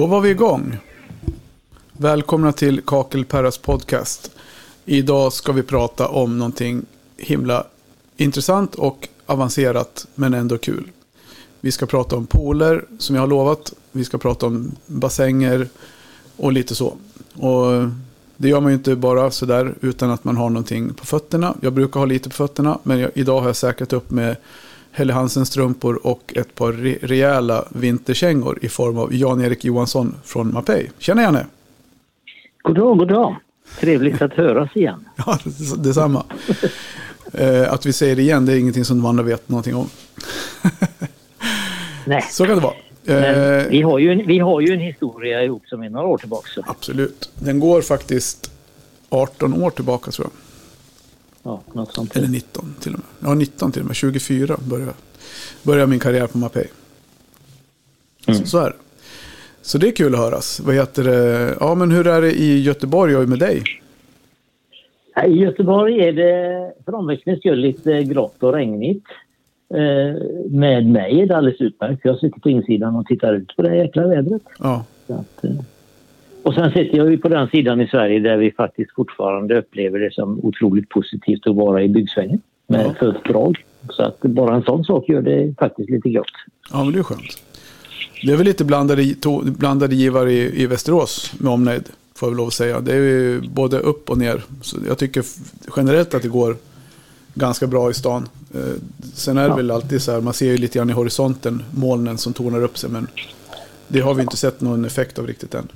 Då var vi igång. Välkomna till Kakelperras podcast. Idag ska vi prata om någonting himla intressant och avancerat men ändå kul. Vi ska prata om pooler som jag har lovat. Vi ska prata om bassänger och lite så. Och det gör man ju inte bara sådär utan att man har någonting på fötterna. Jag brukar ha lite på fötterna men jag, idag har jag säkrat upp med Helle Hansen strumpor och ett par re rejäla vinterkängor i form av Jan-Erik Johansson från Mapei. Tjena Janne! God dag, god dag! Trevligt att höras igen. Ja, detsamma. eh, att vi säger det igen, det är ingenting som de andra vet någonting om. Nej. Så kan det vara. Men vi, har ju en, vi har ju en historia ihop som är några år tillbaka. Så. Absolut. Den går faktiskt 18 år tillbaka tror jag. Ja, något sånt. Eller 19 till och med. Ja, 19 till och med. 24 började, började min karriär på Mapei. Mm. Så, så är det. Så det är kul att höras. Vad heter det? Ja, men hur är det i Göteborg och med dig? I Göteborg är det för omväxlings skull lite grått och regnigt. Med mig är det alldeles utmärkt. Jag sitter på insidan och tittar ut på det jäkla vädret. Ja. Att, och sen sitter jag ju på den sidan i Sverige där vi faktiskt fortfarande upplever det som otroligt positivt att vara i byggsvängen med ja. drag. Så att bara en sån sak gör det faktiskt lite gott. Ja, men det är skönt. Det är väl lite blandade, to, blandade givare i, i Västerås med omnejd, får jag väl lov att säga. Det är ju både upp och ner. Så jag tycker generellt att det går ganska bra i stan. Sen är det ja. väl alltid så här, man ser ju lite grann i horisonten molnen som tornar upp sig, men det har vi inte sett någon effekt av riktigt än.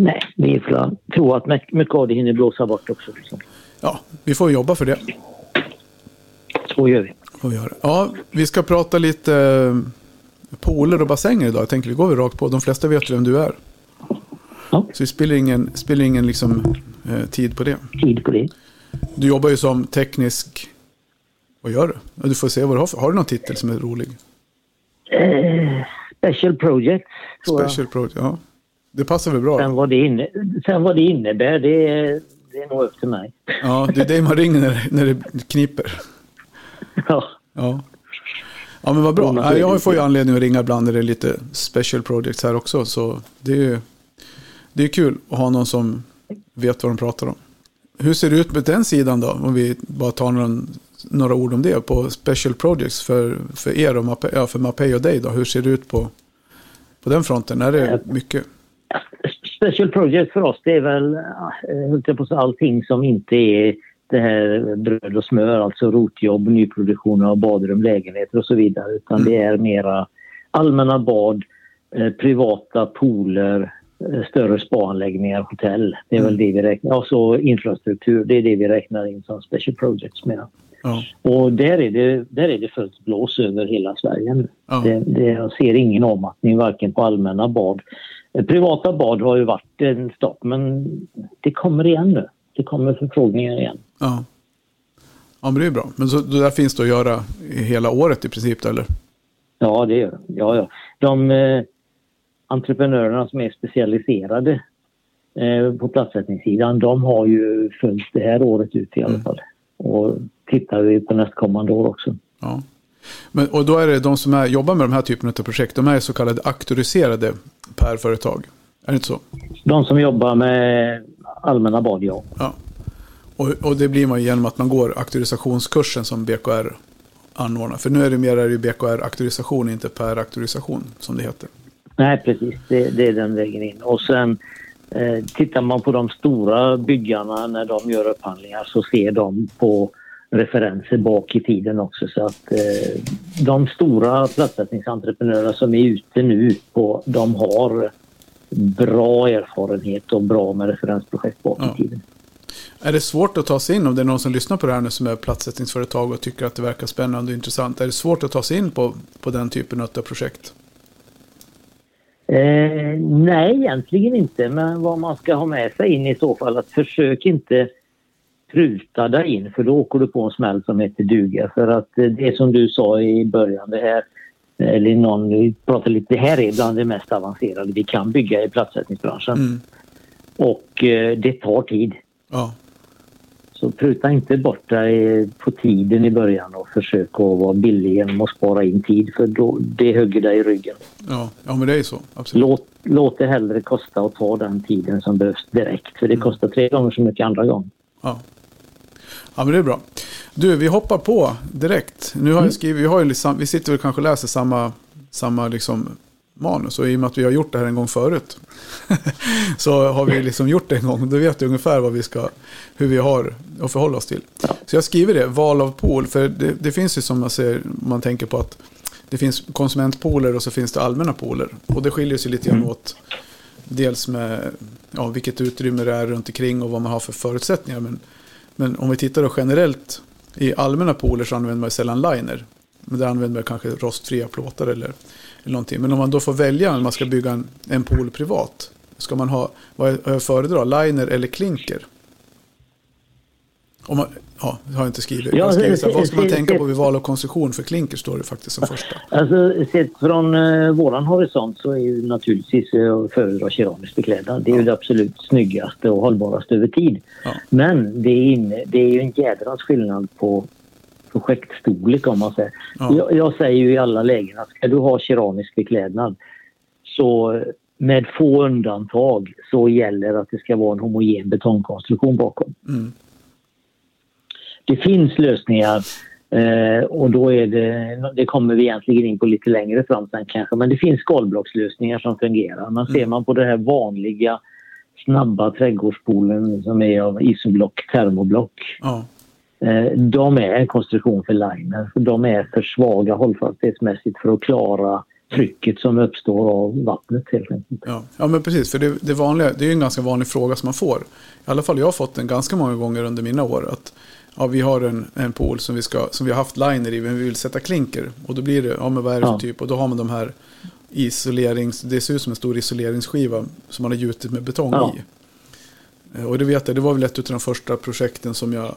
Nej, vi får tro att mycket av det hinner blåsa bort också. Liksom. Ja, vi får jobba för det. Så gör vi. Får vi göra. Ja, vi ska prata lite eh, pooler och bassänger idag. Jag tänker vi går väl rakt på. De flesta vet vem du är. Ja. Så vi spelar ingen, spelar ingen liksom, eh, tid på det. Tid på det. Du jobbar ju som teknisk... Vad gör du? Du får se vad du har för. Har du någon titel som är rolig? Eh, special Project. Special Project, ja. Det passar väl bra? Sen vad det, inne, sen vad det innebär, det det är nog upp till mig. Ja, det är dig man ringer när, när det kniper. Ja. Ja. Ja, men vad bra. Ja, jag får ju anledning att ringa ibland när det är lite special projects här också. Så det är ju det är kul att ha någon som vet vad de pratar om. Hur ser det ut med den sidan då? Om vi bara tar någon, några ord om det. På special projects för, för er och Mapei, ja, för Mapei och dig då. Hur ser det ut på, på den fronten? Är det mycket? Special project för oss det är väl, jag på allting som inte är det här bröd och smör, alltså rotjobb, nyproduktion av badrum, lägenheter och så vidare. Utan mm. det är mera allmänna bad, eh, privata pooler, eh, större spaanläggningar, hotell. Det är mm. väl det vi räknar, och så infrastruktur, det är det vi räknar in som special projects med. Ja. Och där är, det, där är det fullt blås över hela Sverige nu. Ja. Det, det, jag ser ingen avmattning varken på allmänna bad. Privata bad har ju varit en stopp men det kommer igen nu. Det kommer förfrågningar igen. Ja. Ja, men det är bra. Men så det där finns det att göra hela året i princip, eller? Ja, det gör. Ja, ja. De eh, entreprenörerna som är specialiserade eh, på platssättningssidan, de har ju följt det här året ut i alla mm. fall. Och tittar vi på nästkommande år också. Ja. Men, och då är det de som är, jobbar med de här typen av projekt, de är så kallade auktoriserade per företag. Är det inte så? De som jobbar med allmänna bad, ja. ja. Och, och det blir man genom att man går auktorisationskursen som BKR anordnar. För nu är det mer är det BKR-auktorisation, inte per-auktorisation som det heter. Nej, precis. Det, det är den vägen in. Och sen eh, tittar man på de stora byggarna när de gör upphandlingar så ser de på referenser bak i tiden också. Så att eh, de stora platssättningsentreprenörerna som är ute nu på, de har bra erfarenhet och bra med referensprojekt bak Ja. i tiden. Är det svårt att ta sig in om det är någon som lyssnar på det här nu som är platssättningsföretag och tycker att det verkar spännande och intressant? Är det svårt att ta sig in på, på den typen av projekt? Eh, nej, egentligen inte. Men vad man ska ha med sig in i så fall att försök inte pruta dig in för då åker du på en smäll som heter duga. För att eh, det som du sa i början, det här eller någon, vi pratar lite, det här är bland det mest avancerade vi kan bygga i platssättningsbranschen. Mm. Och eh, det tar tid. Ja. Så pruta inte bort dig på tiden i början och försök att vara billig genom att spara in tid för då, det hugger dig i ryggen. Ja, ja men det är så. Absolut. Låt, låt det hellre kosta att ta den tiden som behövs direkt för det kostar tre gånger så mycket andra gånger. Ja. Ja, men det är bra. Du, vi hoppar på direkt. Nu har jag skrivit, vi, har liksom, vi sitter och kanske läser samma, samma liksom manus. Och i och med att vi har gjort det här en gång förut. så har vi liksom gjort det en gång. Då vet du ungefär vad vi ska, hur vi har att förhålla oss till. Så jag skriver det, val av pool. För det, det finns ju som man ser, man tänker på att det finns konsumentpooler och så finns det allmänna pooler. Och det skiljer sig lite grann åt. Dels med ja, vilket utrymme det är runt omkring och vad man har för förutsättningar. Men, men om vi tittar då generellt i allmänna pooler så använder man sällan liner. Men där använder man kanske rostfria plåtar eller, eller någonting. Men om man då får välja om man ska bygga en, en pool privat. Ska man ha, vad jag föredrar, liner eller klinker? Om man, ja, har jag inte skrivit. Ja, jag skriver så vad ska man tänka på vid val av konstruktion för klinker står det faktiskt som första. Alltså sett från eh, våran horisont så är ju naturligtvis eh, föredra keramisk beklädnad. Det är ju det absolut snyggaste och hållbaraste över tid. Ja. Men det är, inne, det är ju en jädrans skillnad på projektstorlek om man säger. Ja. Jag, jag säger ju i alla lägen att ska du ha keramisk beklädnad så eh, med få undantag så gäller att det ska vara en homogen betongkonstruktion bakom. Mm. Det finns lösningar eh, och då är det, det kommer vi egentligen in på lite längre fram sen kanske, men det finns skalblockslösningar som fungerar. Men ser man på det här vanliga snabba trädgårdspoolen som är av isoblock, termoblock. Ja. Eh, de är konstruktion för liner. De är för svaga hållfasthetsmässigt för att klara trycket som uppstår av vattnet helt enkelt. Ja, ja men precis. För det, det, vanliga, det är ju en ganska vanlig fråga som man får. I alla fall jag har fått den ganska många gånger under mina år. Att ja, vi har en, en pool som vi, ska, som vi har haft liner i, men vi vill sätta klinker. Och då blir det, ja men vad är det för Ja. typ? Och då har man de här isolerings, det ser ut som en stor isoleringsskiva som man har gjutit med betong Ja. i. Eh, Och det vet jag, det var väl ett av de första projekten som jag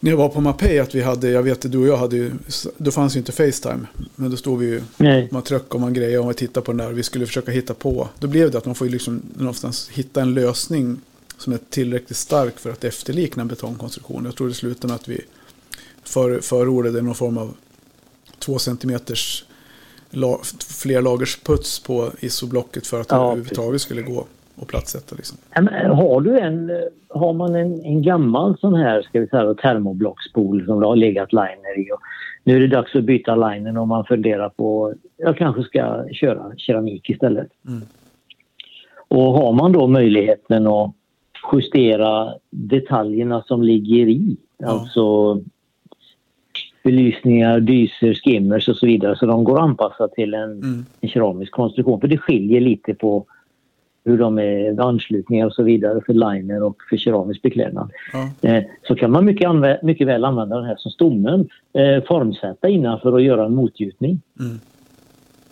när jag var på Mapei att vi hade, jag vet att du och jag hade ju, då fanns ju inte Facetime. Men då stod vi ju Nej. man tryckte och man grejade och man tittade på den där och vi skulle försöka hitta på. Då blev det att man får ju liksom någonstans hitta en lösning som är tillräckligt stark för att efterlikna en betongkonstruktion. Jag tror det slutade med att vi för, förordade någon form av två centimeters la, flerlagers puts på isoblocket för att det Ja, överhuvudtaget skulle gå att platssätta. Liksom. Har, du en, har man en, en gammal sån här ska vi säga, termoblockspool som det har legat liner i och nu är det dags att byta linen och man funderar på jag kanske ska köra keramik istället. Mm. Och har man då möjligheten att justera detaljerna som ligger i, Ja. alltså belysningar, dyser, skimmers och så vidare så de går att anpassa till en, Mm. en keramisk konstruktion. För det skiljer lite på hur de är anslutningar och så vidare för liner och för keramisk beklädnad. Ja. Eh, så kan man mycket, anvä- mycket väl använda den här som stommen, eh, formsätta innanför och göra en motgjutning. Mm.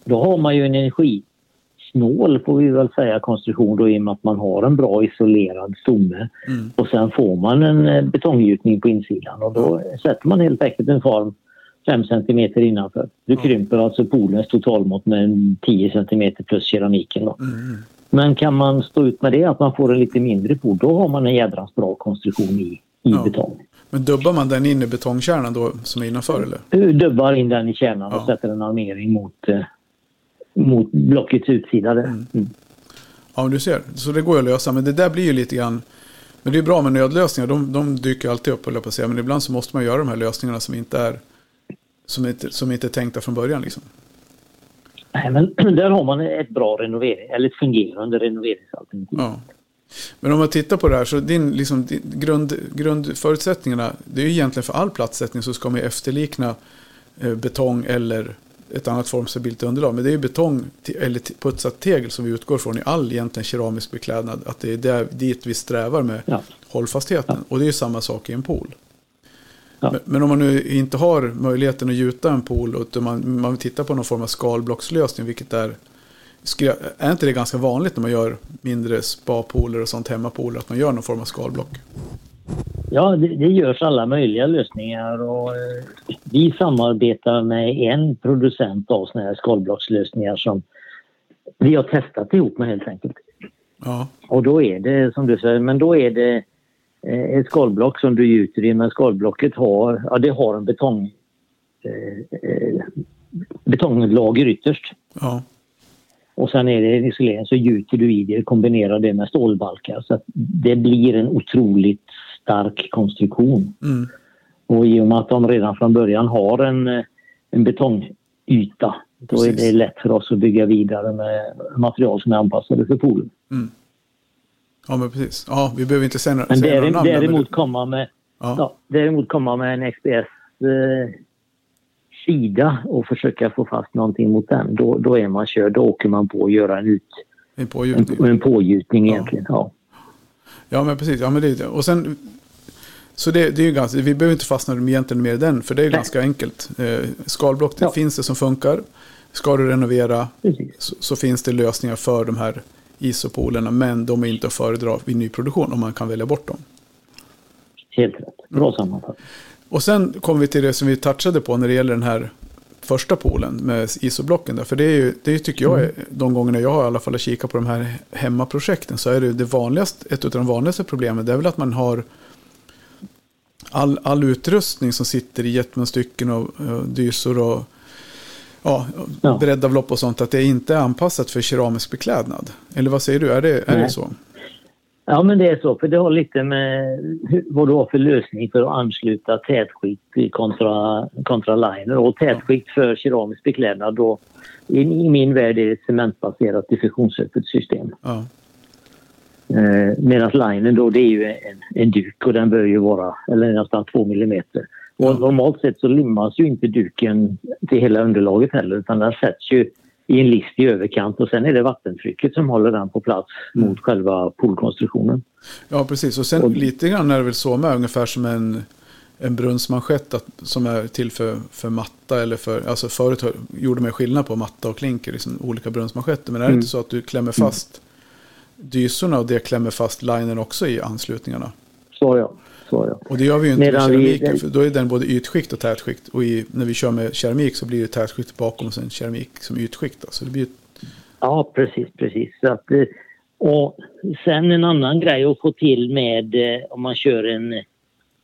Då har man ju en energisnål, får vi väl säga, konstruktion då i och med att man har en bra isolerad stomme. Mm. Och sen får man en eh, betonggjutning på insidan och då sätter man helt enkelt en form 5 cm innanför. Du krymper alltså poolens totalmått med en 10 cm plus keramiken. Då. Mm. Mm. Men kan man stå ut med det, att man får en lite mindre pool, då har man en jädrans bra konstruktion i, i Ja. betong. Men dubbar man den in i betongkärnan då som är innanför eller? Du Dubbar in den i kärnan och Ja. sätter en armering mot, eh, mot blockets utsida. Där. Mm. Ja, du ser. Så det går att lösa. Men det där blir ju lite grann... Men det är bra med nödlösningar. De, de dyker alltid upp, på att säga. Men ibland så måste man göra de här lösningarna som inte är, som inte, som inte är tänkta från början. Liksom. Nej, men där har man ett bra renovering, eller ett fungerande renoveringsalternativ. Ja. Men om man tittar på det här så din, liksom, din grund, grundförutsättningarna. Det är ju egentligen för all platssättning så ska man ju efterlikna eh, betong eller ett annat formstabilt underlag. Men det är ju betong eller putsat tegel som vi utgår från i all egentligen keramisk beklädnad. Att det är där, dit vi strävar med Ja. hållfastheten. Och det är ju samma sak i en pool. Ja. Men, men om man nu inte har möjligheten att gjuta en pool utan man, man tittar på någon form av skalblockslösning, vilket är är inte det ganska vanligt när man gör mindre spapooler och sånt hemmapooler att man gör någon form av skalblock? Ja, det, det görs alla möjliga lösningar och eh, vi samarbetar med en producent av såna här skalblockslösningar som vi har testat ihop med helt enkelt. Ja, Och då är det som du säger, men då är det ett skalblock som du gjuter i men skalblocket har, ja, det har en betong, eh, eh, betonglager ytterst. Ja. Och sen är det en isolering så gjuter du i det, kombinerar det med stålbalkar så att det blir en otroligt stark konstruktion. Mm. Och i och med att de redan från början har en, eh, en betongyta då är det lätt för oss att bygga vidare med material som är anpassade för poolen. Mm. Ja, men precis. Ja, vi behöver inte säga, några- namn. men däremot komma med Ja. Ja, däremot komma med en XPS eh, sida och försöka få fast någonting mot den, då, då är man körd. Då åker man på att göra en, ut, En pågjutning. en, en pågjutning Ja. egentligen. Ja. Ja, men precis. Ja, men det, och sen, så det, det är ju ganska, vi behöver inte fastna egentligen mer i den, för det är Nej. ganska enkelt. Eh, skalblock, det Ja. finns det som funkar. Ska du renovera så, så finns det lösningar för de här isopolerna, men de är inte att föredra vid nyproduktion om man kan välja bort dem. Helt rätt. Bra sammanfattning. Och sen kommer vi till det som vi touchade på när det gäller den här första polen med isoblocken. Där. För det är ju, det tycker jag, är, de gångerna jag har i alla fall kikat på de här hemmaprojekten, så är det, det vanligaste, ett av de vanligaste problemen, det är väl att man har all, all utrustning som sitter i jättemånga stycken och, och dysor och ja, Ja. breddavlopp och sånt, att det inte är anpassat för keramisk beklädnad. Eller vad säger du, är det, är det så? Ja, men det är så. För det har lite med vad du har för lösning för att ansluta tätskikt kontra, kontra liner. Och tätskikt för keramisk beklädnad då, i, i min värld är det ett cementbaserat diffusionsöppet system. Ja, Eh, Medan linen då det är ju en, en duk och den bör ju vara eller nästan två millimeter. Och normalt sett så limmas ju inte duken till hela underlaget heller utan den sätts ju i en list i överkant och sen är det vattentrycket som håller den på plats Mm. mot själva poolkonstruktionen. Ja, precis. Och sen Och- lite grann är det väl så med, ungefär som en, en brunnsmanschett att, som är till för, för matta eller för, alltså förut gjorde man skillnad på matta och klinker, liksom olika brunnsmanschetter. Men är det Mm. inte så att du klämmer fast dysorna och det klämmer fast linen också i anslutningarna? Så ja, så ja. Och det gör vi ju inte Medan med vi- keramiken, för då är den både ytskikt och tätskikt. Och i, när vi kör med keramik så blir det tätskikt bakom och sen keramik som ytskikt. Så det blir Ja, precis, precis. Så att, eh, och sen en annan grej att få till med eh, om man kör en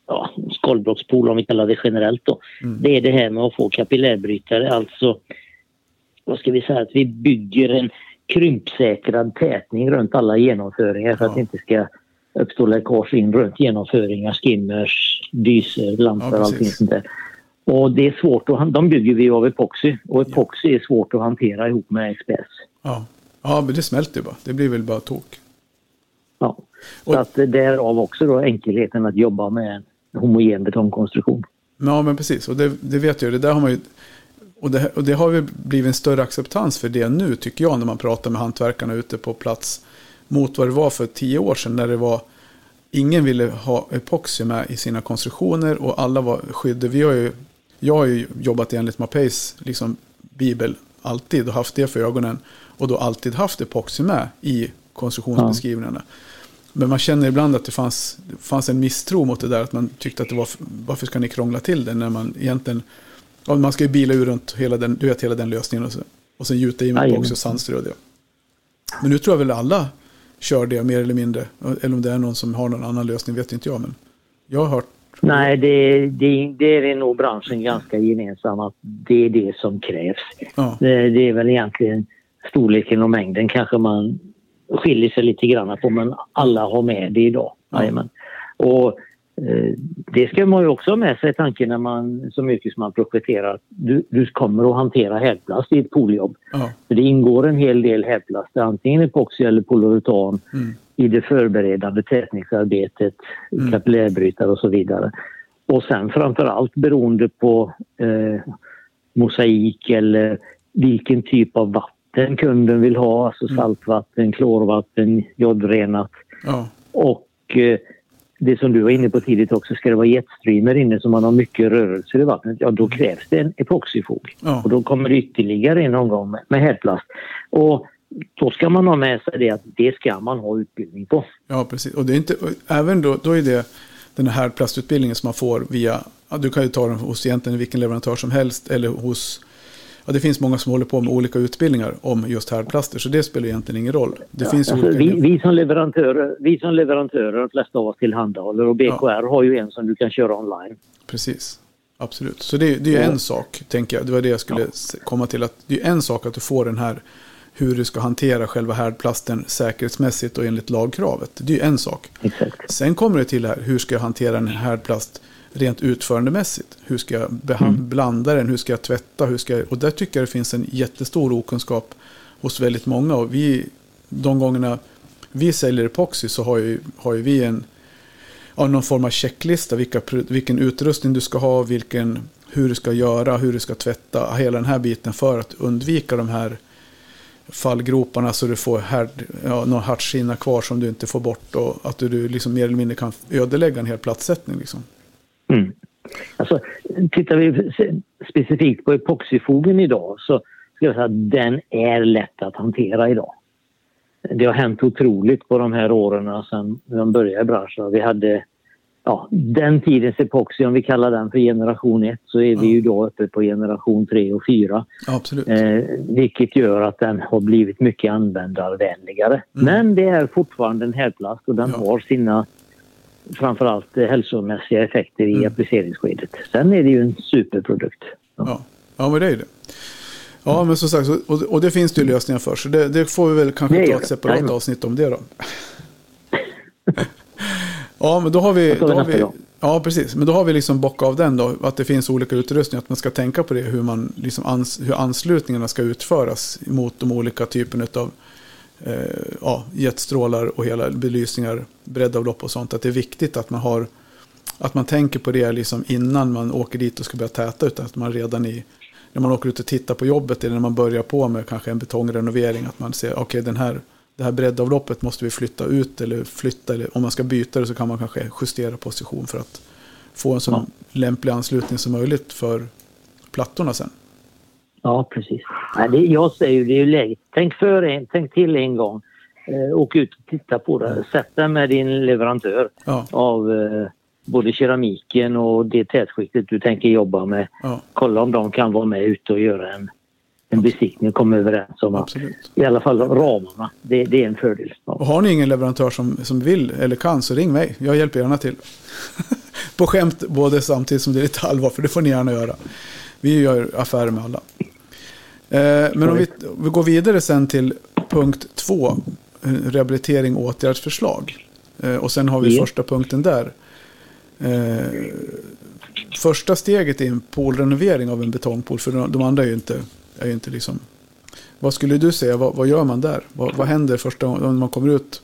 ja, skalbrockspool om vi kallar det generellt då. Mm. Det är det här med att få kapillärbrytare, alltså vad ska vi säga att vi bygger en krympsäkrad tätning runt alla genomföringar för att Ja. det inte ska uppstå läckage in runt genomföringar, skimmers, dyser, lampor Ja, allting sånt där. Och det är svårt att, de bygger vi av epoxy och epoxy är svårt att hantera ihop med XPS. ja. ja, men det smälter ju bara. Det blir väl bara tok. Ja. Och- Så att därav också då enkelheten att jobba med en homogen betongkonstruktion. Ja, men precis. Och det, det vet jag. Det där har man ju... Och det, och det har ju blivit en större acceptans för det nu, tycker jag, när man pratar med hantverkarna ute på plats. Mot vad det var för tio år sedan, när det var... Ingen ville ha epoxy med i sina konstruktioner och alla var skyddade. Vi har ju, jag har ju jobbat enligt Mapeis liksom, bibel alltid och haft det för ögonen. Och då alltid haft epoxy med i konstruktionsbeskrivningarna. Men man känner ibland att det fanns, det fanns en misstro mot det där. Att man tyckte att det var, varför ska ni krångla till det när man egentligen, ja, man ska ju bila ur runt hela den, du vet hela den lösningen och, så, och sen gjuta i med epoxy och sandströ och det. Men nu tror jag väl alla kör det mer eller mindre. Eller om det är någon som har någon annan lösning vet inte jag. Men jag har hört, Nej, det, det, det är nog branschen ganska gemensam att det är det som krävs. ja, Det, det är väl egentligen storleken och mängden kanske man skiljer sig lite grann på men alla har med det idag. Ja. Och det ska man ju också ha med sig i tanken när man som yrkesman projekterar. Du, du kommer att hantera härdplast i ett pooljobb. ja, För det ingår en hel del härdplast, antingen epoxy eller polyuretan mm, i det förberedande tätningsarbetet, Mm. kapillärbrytare och så vidare. Och sen framför allt beroende på eh, mosaik eller vilken typ av vatten kunden vill ha, alltså Mm. saltvatten, klorvatten, jodrenat ja, och eh, det som du var inne på tidigt också, ska det vara jetstreamer inne så man har mycket rörelse i vattnet, ja då krävs det en epoxyfog. ja, Och då kommer det ytterligare en omgång med, med härdplast. Och då ska man ha med sig det att det ska man ha utbildning på. ja, precis. Och det är inte, även då, då är det den här plastutbildningen som man får via, du kan ju ta den hos egentligen vilken leverantör som helst eller hos Ja, det finns många som håller på med olika utbildningar om just härdplaster, så det spelar egentligen ingen roll. Det Ja, finns alltså, vi, vi, som leverantörer, vi som leverantörer, de flesta av oss tillhandahåller och BKR har ju en som du kan köra online. Precis. Absolut. Så det, det är Ja. en sak, tänker jag. Det var det jag skulle komma till. att Det är en sak att du får den här hur du ska hantera själva härdplasten säkerhetsmässigt och enligt lagkravet. Det är ju en sak. Exakt. Sen kommer det till här, hur ska jag hantera en härdplast rent utförandemässigt? Hur ska jag behand- blanda den? Hur ska jag tvätta? Hur ska jag... Och där tycker jag det finns en jättestor okunskap hos väldigt många. Och vi, de gångerna vi säljer epoxy så har ju, har ju vi en, ja, någon form av checklista. Vilka, vilken utrustning du ska ha, vilken, hur du ska göra, hur du ska tvätta. Hela den här biten för att undvika de här fallgroparna så du får härd, ja, någon hartskinna kvar som du inte får bort. Och att du, du liksom mer eller mindre kan ödelägga en hel platssättning. Liksom. Mm. Alltså, tittar vi specifikt på epoxyfogen idag så ska jag säga att den är lätt att hantera idag. Det har hänt otroligt på de här åren sedan de började i branschen. Vi hade ja, den tidens epoxy, om vi kallar den för generation 1, så är vi ju då uppe på generation 3 och 4. Ja, absolut. Eh, vilket gör att den har blivit mycket användarvänligare. Men det är fortfarande en härdplast och den Mm. Ja. har sina framförallt eh, hälsomässiga effekter i Mm. appliceringsskedet. Sen är det ju en superprodukt. Ja, ja men det är det. Ja, men som sagt, och, och det finns det ju lösningar för. Så det, det får vi väl kanske Det ta ett separat Jajamän. avsnitt om det då. Ja, men då har vi... Då har vi ja, precis. Men då har vi liksom bockat av den då. Att det finns olika utrustningar. Att man ska tänka på det. Hur, man, liksom ans, hur anslutningarna ska utföras mot de olika typerna av ja, jetstrålar och hela belysningar, breddavlopp och sånt. Att det är viktigt att man har att man tänker på det liksom innan man åker dit och ska börja täta. Utan att man redan i, när man åker ut och tittar på jobbet eller när man börjar på med kanske en betongrenovering. Att man ser, okej den här, det här breddavloppet måste vi flytta ut eller flytta. Eller om man ska byta det så kan man kanske justera position för att få en så Ja. lämplig anslutning som möjligt för plattorna sen. Ja, precis. Nej, det, jag säger ju, det är ju läge. Tänk, för en, tänk till en gång. Eh, åk ut och titta på det. Sätt dig med din leverantör Ja, av eh, både keramiken och det tätskiktet du tänker jobba med. ja Kolla om de kan vara med ute och göra en, en besiktning komma överens om att i alla fall ramarna. Det, det är en fördel. Ja. Och har ni ingen leverantör som, som vill eller kan så ring mig. Jag hjälper gärna till. på skämt både samtidigt som det är lite allvar för det får ni gärna göra. Vi gör affärer med alla. Eh, men om vi, vi går vidare sen till punkt två. eh, Rehabilitering och åtgärdsförslag. Eh, och sen har vi Ja. första punkten där. Första steget är en poolrenovering av en betongpool. För de, andra är ju inte, är ju inte liksom... Vad skulle du säga? Vad, vad gör man där? Vad, vad händer första gången man kommer ut?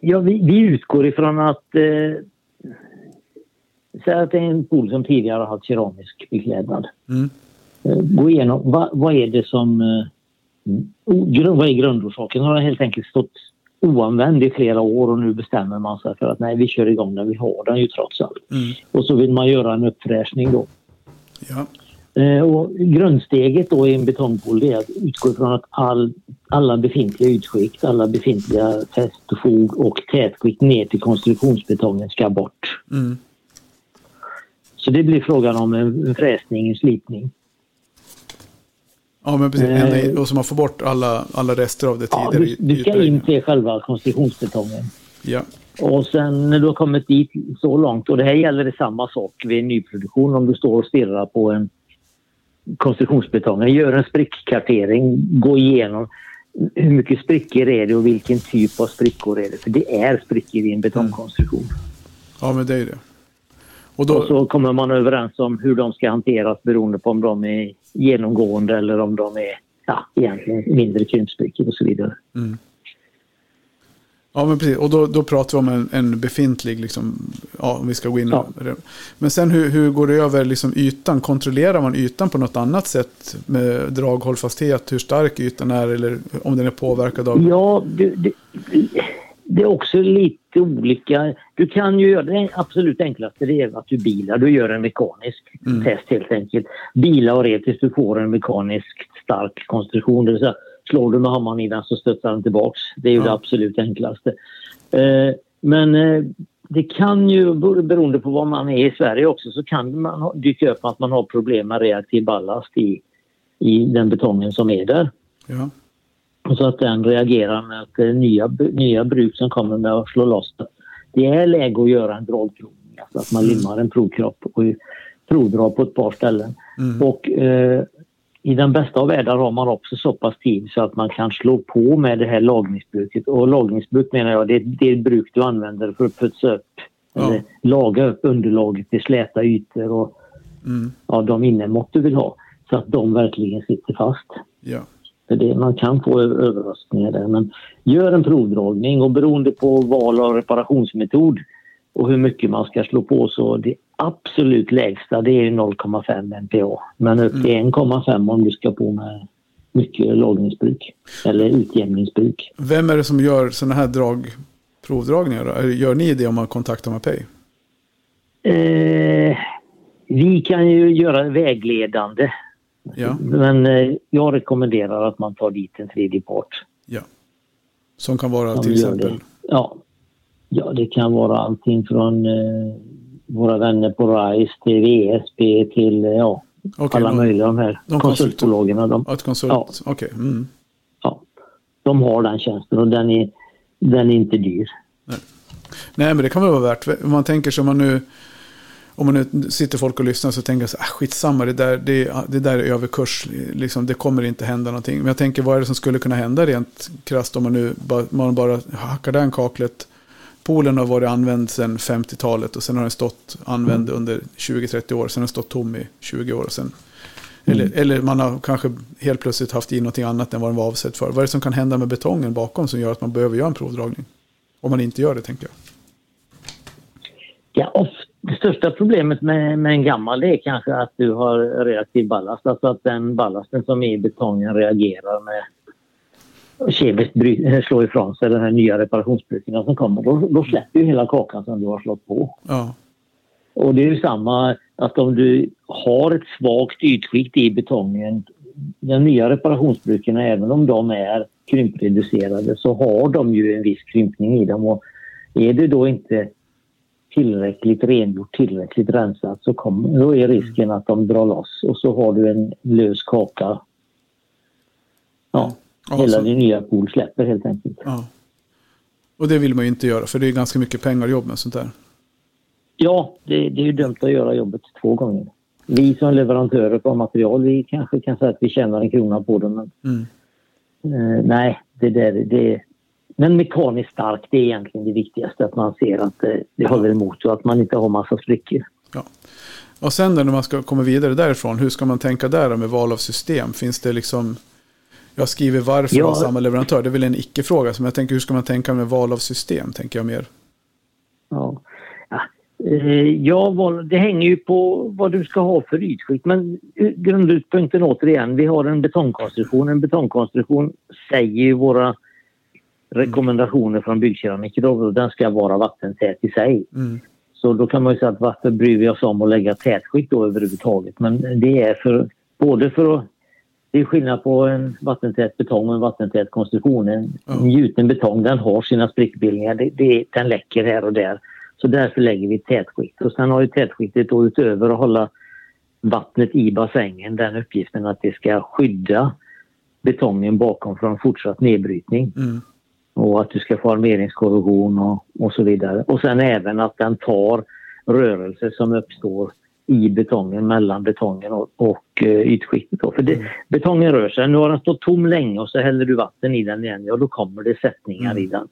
Ja, vi, vi utgår ifrån att eh, säg att det är en pool som tidigare har haft keramisk beklädnad. Mm. Eh, gå igenom vad, vad är det som... Eh, vad är grundorsaken? Har den helt enkelt stått oanvänd i flera år och nu bestämmer man sig för att nej, vi kör igång den. Vi har den ju trots allt. Mm. Och så vill man göra en uppfräschning då. Ja. Eh, och grundsteget då i en betongpool är att utgå ifrån att all, alla befintliga ytskikt, alla befintliga fäst och fog och tätskikt ner till konstruktionsbetongen ska bort. Mm. Så det blir frågan om en, en fräsning, en slipning. ja, men precis. Eh. Och så man får bort alla, alla rester av det Ja, tidigare. du, du ska in till själva konstruktionsbetongen. Ja. Och sen när du har kommit dit så långt, och det här gäller det samma sak vid nyproduktion om du står och stirrar på en konstruktionsbetong. Gör en sprickkartering, gå igenom hur mycket sprickor är det och vilken typ av sprickor är det? För det är sprickor i en betongkonstruktion. ja, men det är det. Och då, Och så kommer man överens om hur de ska hanteras beroende på om de är genomgående eller om de är ja, egentligen mindre krympsprickor och så vidare. mm. Ja, men precis. Och då, då pratar vi om en, en befintlig, liksom, ja, om vi ska gå in och... Men sen hur, hur går det över liksom ytan? Kontrollerar man ytan på något annat sätt med draghållfasthet? Hur stark ytan är eller om den är påverkad av... Ja, det, det, det är också lite olika. Du kan ju göra det absolut enklaste det är att du bilar. Du gör en mekanisk Mm. test helt enkelt. Bila och rev tills du får en mekaniskt stark konstruktion. Det vill säga, slår du med hammaren i den så stötsar den tillbaks. Det är ju Ja. det absolut enklaste. Eh, men eh, det kan ju, beroende på var man är i Sverige också, så kan man dyka upp att man har problem med reaktiv ballast i, i den betongen som är där. Ja. Och så att den reagerar med att det är nya, nya bruk som kommer med att slå loss. Det är läge att göra en dragprovning, alltså att man limmar en provkropp och provdrar på ett par ställen. Mm. Och eh, i den bästa av världar har man också så pass tid så att man kan slå på med det här lagningsbruket. Och lagningsbruk menar jag, det är det bruk du använder för att putsa upp Ja. eller laga upp underlaget till släta ytor och Mm. ja, de innemått du vill ha. Så att de verkligen sitter fast. Ja. För det, man kan få överraskningar där. Men gör en provdragning och beroende på val av reparationsmetod och hur mycket man ska slå på så det absolut lägsta det är 0,5 MPa. Men upp till 1,5 om du ska på med mycket lagningsbruk eller utjämningsbruk. Vem är det som gör sådana här drag, provdragningar? Då? Gör ni det om man kontaktar Mapei? Eh, vi kan ju göra vägledande Ja. men eh, jag rekommenderar att man tar dit en tredje part. ja. Som kan vara som till exempel. Det. Ja. ja, det kan vara allting från eh, våra vänner på RISE till VSB till eh, ja, Okej, alla någon- möjliga de här någon konsultbolagen. De, ett konsult. Ja. Okej. Mm. ja, de har den tjänsten och den är, den är inte dyr. Nej, men det kan väl vara värt. Om man tänker sig om man nu... Om man nu sitter folk och lyssnar så tänker jag så här, ah, skitsamma, det där, det, det där är överkurs. Liksom, det kommer inte hända någonting. Men jag tänker, vad är det som skulle kunna hända rent krasst om man nu bara, man bara hackar den kaklet. Poolen har varit använd sedan 50-talet och sen har den stått använd under 20-30 år. Sen har den stått tom i 20 år. Och sen, eller, eller man har kanske helt plötsligt haft i någonting annat än vad den var avsedd för. Vad är det som kan hända med betongen bakom som gör att man behöver göra en provdragning? Om man inte gör det, tänker jag. Ja, största problemet med, med en gammal är kanske att du har reaktiv ballast. Alltså att den ballasten som är i betongen reagerar med kemiskt bry- slå ifrån sig den här nya reparationsbruken som kommer. Då, då släpper ju hela kakan som du har slått på. Ja, Och det är ju samma att om du har ett svagt ytskikt i betongen, de nya reparationsbruken, även om de är krympreducerade så har de ju en viss krympning i dem. Och är det då inte tillräckligt rengjort, tillräckligt rensat så kommer, då är risken att de drar loss och så har du en lös kaka. Ja, Ja, hela så- din nya pool släpper helt enkelt. ja. Och det vill man ju inte göra, för det är ganska mycket pengar och jobb med sånt där. Ja, det, det är ju dumt att göra jobbet två gånger. Vi som leverantörer på material, vi kanske kan säga att vi tjänar en krona på det, men Mm. eh, nej, det där, det... Men mekaniskt stark, det är egentligen det viktigaste, att man ser att eh, det håller emot och att man inte har massa sprickor. Ja. Och sen när man ska komma vidare därifrån, hur ska man tänka där med val av system? Finns det liksom... Jag skriver varför Ja. samma leverantör. Det är väl en icke-fråga. Men jag tänker hur ska man tänka med val av system? Tänker jag mer. Ja. Ja, eh, ja, det hänger ju på vad du ska ha för ytskikt. Men eh, grundutgångspunkten återigen, vi har en betongkonstruktion. En betongkonstruktion säger ju våra rekommendationer från byggkeramiker. då, Den ska vara vattentät i sig. Mm. Så då kan man ju säga att varför bryr vi oss om att lägga tätskikt då överhuvudtaget? Men det är för, både för att det är skillnad på en vattentät betong och en vattentät konstruktion. En gjuten betong den har sina sprickbildningar. Det, det, den läcker här och där. Så därför lägger vi tätskikt. Och sen har ju tätskiktet då utöver att hålla vattnet i bassängen den uppgiften att det ska skydda betongen bakom från fortsatt nedbrytning Mm. Och att du ska få armeringskorrosion och, och så vidare. Och sen även att den tar rörelser som uppstår i betongen, mellan betongen och, och uh, ytskiktet. Då. För det, betongen rör sig. Nu har den stått tom länge och så häller du vatten i den igen. Ja, då kommer det sättningar Mm. i den.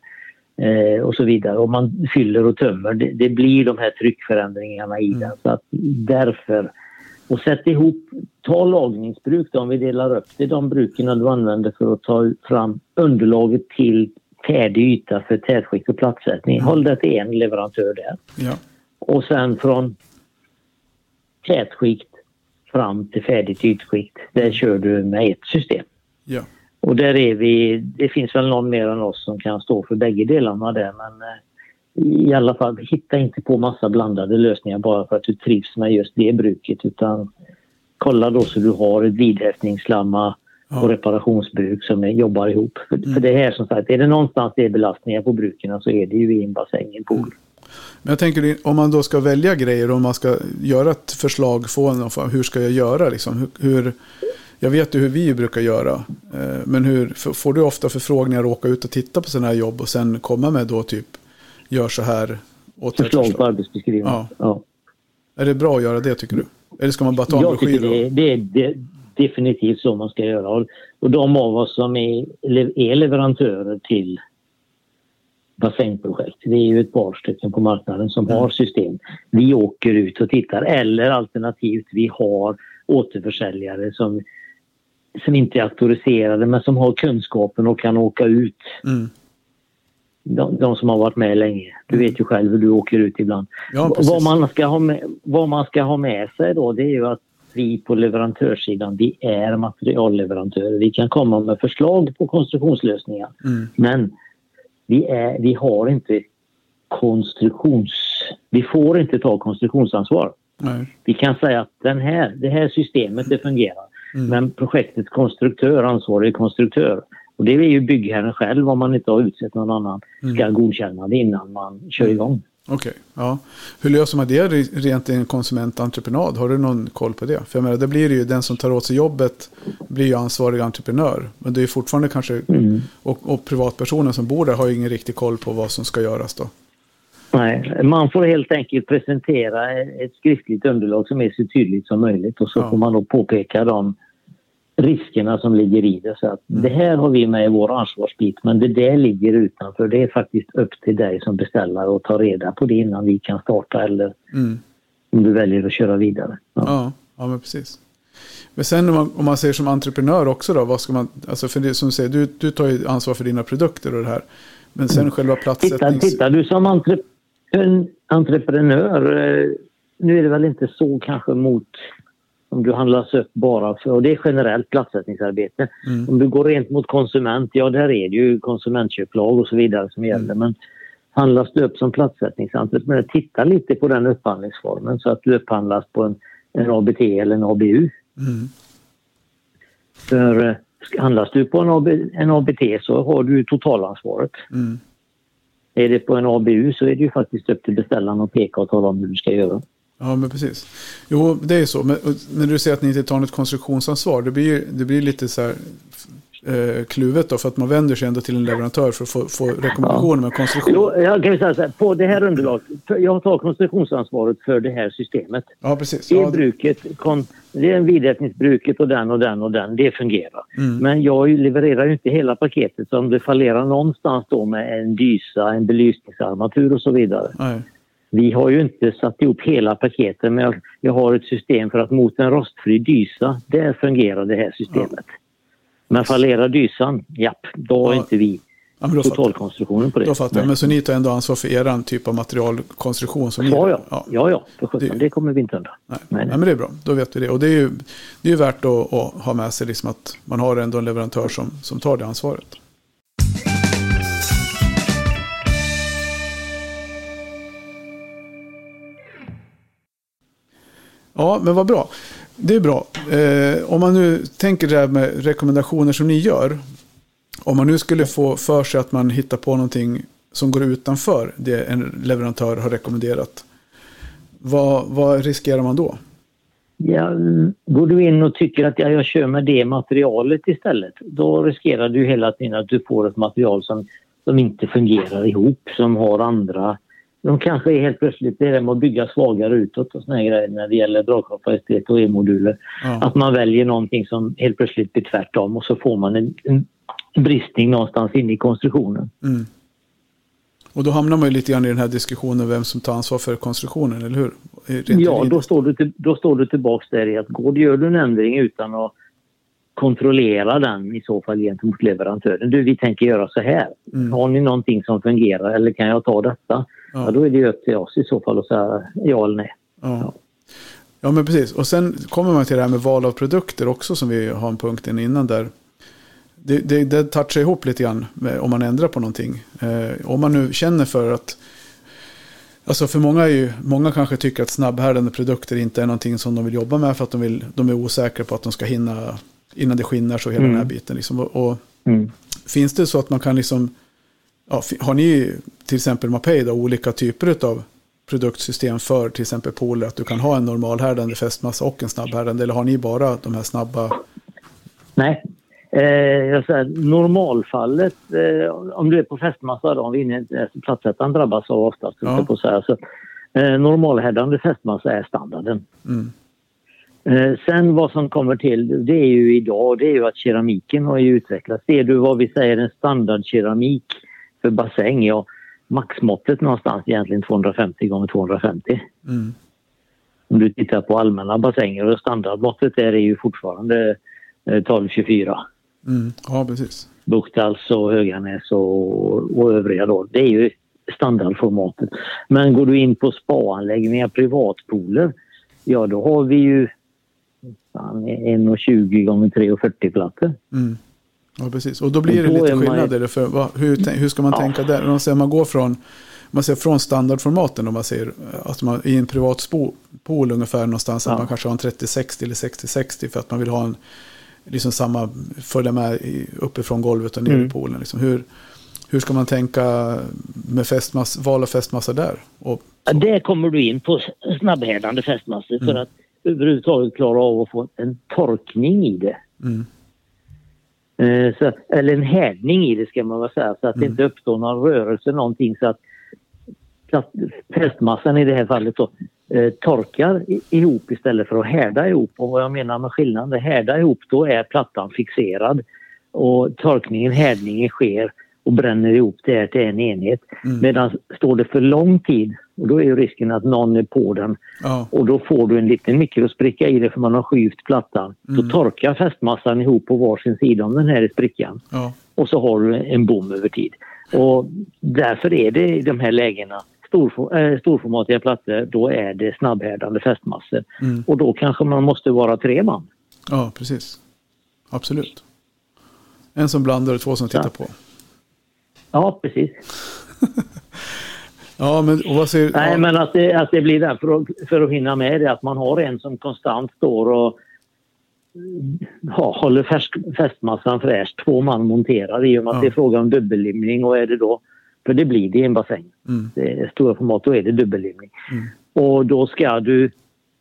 Eh, och så vidare. Och man fyller och tömmer. Det, det blir de här tryckförändringarna i Mm. den. Så att därför och sätt ihop, ta lagningsbruk då, om vi delar upp det, de bruken du använder för att ta fram underlaget till färdig yta för tätskikt och plattsättning. Mm. Håll det till en leverantör där. Ja. Och sen från tätskikt fram till färdigt ytskikt, där kör du med ett system. Ja. Och där är vi, det finns väl någon mer än oss som kan stå för bägge delarna där men eh, i alla fall hitta inte på massa blandade lösningar bara för att du trivs med just det bruket utan kolla då så du har ett vidhäftningsslamma och reparationsbruk som jobbar ihop. För, för det här som sagt, är det någonstans det är belastningar på bruken så är det ju i en bassäng, en pool. Men jag tänker om man då ska välja grejer om man ska göra ett förslag, få en, hur ska jag göra liksom? Hur, jag vet ju hur vi brukar göra. Eh, men hur, får du ofta förfrågningar att åka ut och titta på sådana här jobb och sen komma med då typ, gör så här. Förslag på arbetsbeskrivning. Ja. ja. Är det bra att göra det tycker du? Eller ska man bara ta en broschyr? Det, det, det, definitivt så man ska göra. Och de av oss som är, är leverantörer till bassängprojekt. Det är ju ett par stycken på marknaden som mm. har system. Vi åker ut och tittar eller alternativt vi har återförsäljare som, som inte är auktoriserade men som har kunskapen och kan åka ut. Mm. De, de, som har varit med länge. Du vet ju själv hur du åker ut ibland. Ja, vad, man ska ha med, vad man ska ha med sig då det är ju att vi på leverantörssidan, vi är materialleverantörer. Vi kan komma med förslag på konstruktionslösningar. Mm. Men vi, är, vi har inte konstruktions... Vi får inte ta konstruktionsansvar. Nej. Vi kan säga att den här, det här systemet det fungerar. Mm. Men projektets konstruktör, ansvarig konstruktör, och det är ju byggherren själv om man inte har utsett någon annan, ska mm. godkänna det innan man kör igång. Okej, okay, ja. Hur löser man det rent i en konsumententreprenad? Har du någon koll på det? För jag menar, det blir ju den som tar åt sig jobbet blir ju ansvarig entreprenör. Men det är fortfarande kanske, mm. och, och privatpersonen som bor där har ju ingen riktig koll på vad som ska göras då. Nej, man får helt enkelt presentera ett skriftligt underlag som är så tydligt som möjligt och så ja. får man då påpeka de riskerna som ligger i det. Så att mm. Det här har vi med i vår ansvarsbit men det där ligger utanför. Det är faktiskt upp till dig som beställare att ta reda på det innan vi kan starta eller mm. om du väljer att köra vidare. Ja, ja, ja men precis. Men sen om man, om man säger som entreprenör också då, vad ska man, alltså för det som du säger, du, du tar ju ansvar för dina produkter och det här. Men sen mm. själva platssättnings... Titta, titta, du som entre, entreprenör, eh, nu är det väl inte så kanske mot om du handlas upp bara för, och det är generellt platssättningsarbete. Mm. Om du går rent mot konsument, ja där är det ju konsumentköplag och så vidare som gäller. Mm. Men handlas du upp som platssättningsentreprenör, titta lite på den upphandlingsformen så att du upphandlas på en, en ABT eller en ABU. Mm. För eh, handlas du på en, AB, en ABT så har du totalansvaret. Mm. Är det på en ABU så är det ju faktiskt upp till beställaren att peka och tala om hur du ska göra. Ja, men precis. Jo, det är så. Men när du säger att ni inte tar något konstruktionsansvar, det blir, det blir lite så här eh, kluvet då, för att man vänder sig ändå till en leverantör för att få, få rekommendationer ja. med konstruktion. Jo, jag kan säga så här, på det här underlaget, jag tar konstruktionsansvaret för det här systemet. Ja, precis. Det, ja. bruket, kon, det är vidräkningsbruket och den och den och den, det fungerar. Mm. Men jag levererar ju inte hela paketet, så om det fallerar någonstans då med en dysa, en belysningsarmatur och så vidare. Nej vi har ju inte satt ihop hela paketet men jag, har ett system för att mot en rostfri dysa, där fungerar det här systemet. Ja. Men fallerar dysan, japp, då har ja. inte vi ja, totalkonstruktionen på det. Då fattar jag. Men så ni tar ändå ansvar för er typ av materialkonstruktion? Som ja, ja, ja. ja, ja det, det kommer vi inte undan. Nej. Nej, nej. men det är bra, då vet vi det. Och det är ju, det är ju värt att, att ha med sig liksom att man har ändå en leverantör som, som tar det ansvaret. Ja, men vad bra. Det är bra. Eh, om man nu tänker det här med rekommendationer som ni gör. Om man nu skulle få för sig att man hittar på någonting som går utanför det en leverantör har rekommenderat. Vad, vad riskerar man då? Ja, går du in och tycker att ja, jag kör med det materialet istället, då riskerar du hela tiden att du får ett material som, som inte fungerar ihop, som har andra de kanske är helt plötsligt det där med att bygga svagare utåt och såna grejer när det gäller dragkapacitet och e-moduler. Ja. Att man väljer någonting som helt plötsligt blir tvärtom och så får man en, en bristning någonstans inne i konstruktionen. Mm. Och då hamnar man ju lite grann i den här diskussionen vem som tar ansvar för konstruktionen, eller hur? Rent ja, då står, du till, då står du tillbaks där i att går, gör du en ändring utan att kontrollera den i så fall gentemot leverantören. Du, vi tänker göra så här. Mm. Har ni någonting som fungerar eller kan jag ta detta? Ja. ja då är det upp till oss i så fall att säga ja eller nej. Ja. ja. ja. men precis. Och sen kommer man till det här med val av produkter också som vi har en punkt innan där. Det, det, det touchar ihop lite grann med, om man ändrar på någonting. Eh, om man nu känner för att Alltså för många, är ju, många kanske tycker att snabbhärdande produkter inte är någonting som de vill jobba med för att de, vill, de är osäkra på att de ska hinna innan det skinnar så hela mm. den här mm. biten. Liksom. Och, och mm. Finns det så att man kan liksom ja, har ni till exempel Mapei då, olika typer av produktsystem för till exempel pooler? Att du kan ha en normalhärdande fästmassa och en snabbhärdande eller har ni bara de här snabba? Nej, eh, säger, normalfallet eh, om du är på fästmassa då, om vi är inne, alltså, platsättaren drabbas av oftast. Ja. På så här, så, eh, normalhärdande fästmassa är standarden. Mm. Eh, sen vad som kommer till, det är ju idag, det är ju att keramiken har ju utvecklats. Ser du vad vi säger en standardkeramik för bassäng, ja maxmåttet någonstans egentligen 250 gånger 250. Mm. Om du tittar på allmänna bassänger och standardmåttet där är ju fortfarande 1224. Eh, mm. Ja, precis. Buktalls och Höganäs och, och övriga då. Det är ju standardformatet. Men går du in på spaanläggningar, privatpooler, ja då har vi ju 1,20 gånger 3,40 plattor. Mm. Ja, precis. Och då blir det lite skillnad. Man... För, vad, hur, hur ska man ja. tänka där? Om man, man går från, man ser från standardformaten om man ser att man i en privat pool ungefär någonstans ja. att man kanske har en 30-60 eller 60-60 för att man vill ha en liksom samma, följa med uppifrån golvet och ner mm. i poolen. Liksom. Hur, hur ska man tänka med fästmass, val av fästmassa där? Och, ja, där kommer du in på snabbhärdande fästmassor mm. för att överhuvudtaget klara av att få en torkning i det. Mm. Eh, så, eller en härdning i det ska man väl säga så att mm. det inte uppstår någon rörelse någonting så att, så att fästmassan i det här fallet då, eh, torkar ihop istället för att härda ihop. Och vad jag menar med skillnaden, härda ihop då är plattan fixerad och torkningen, härdningen sker och bränner ihop det här till en enhet. Mm. Medan står det för lång tid, och då är ju risken att någon är på den ja. och då får du en liten mikrospricka i det för man har skyvt plattan. Mm. Då torkar fästmassan ihop på varsin sida om den här sprickan. Ja. Och så har du en bom över tid. Och därför är det i de här lägena äh, storformatiga plattor, då är det snabbhärdande fästmassor. Mm. Och då kanske man måste vara tre man. Ja, precis. Absolut. En som blandar och två som tittar ja. på. Ja, precis. ja, men vad säger Nej, ja. men att det, att det blir där för att, för att hinna med det, att man har en som konstant står och ja, håller färsk, fästmassan fräsch, två man monterar i och med ja. att det är fråga om dubbellimning och är det då, för det blir det i en bassäng. Mm. Det är stora format, då är det dubbellimning. Mm. Och då ska du,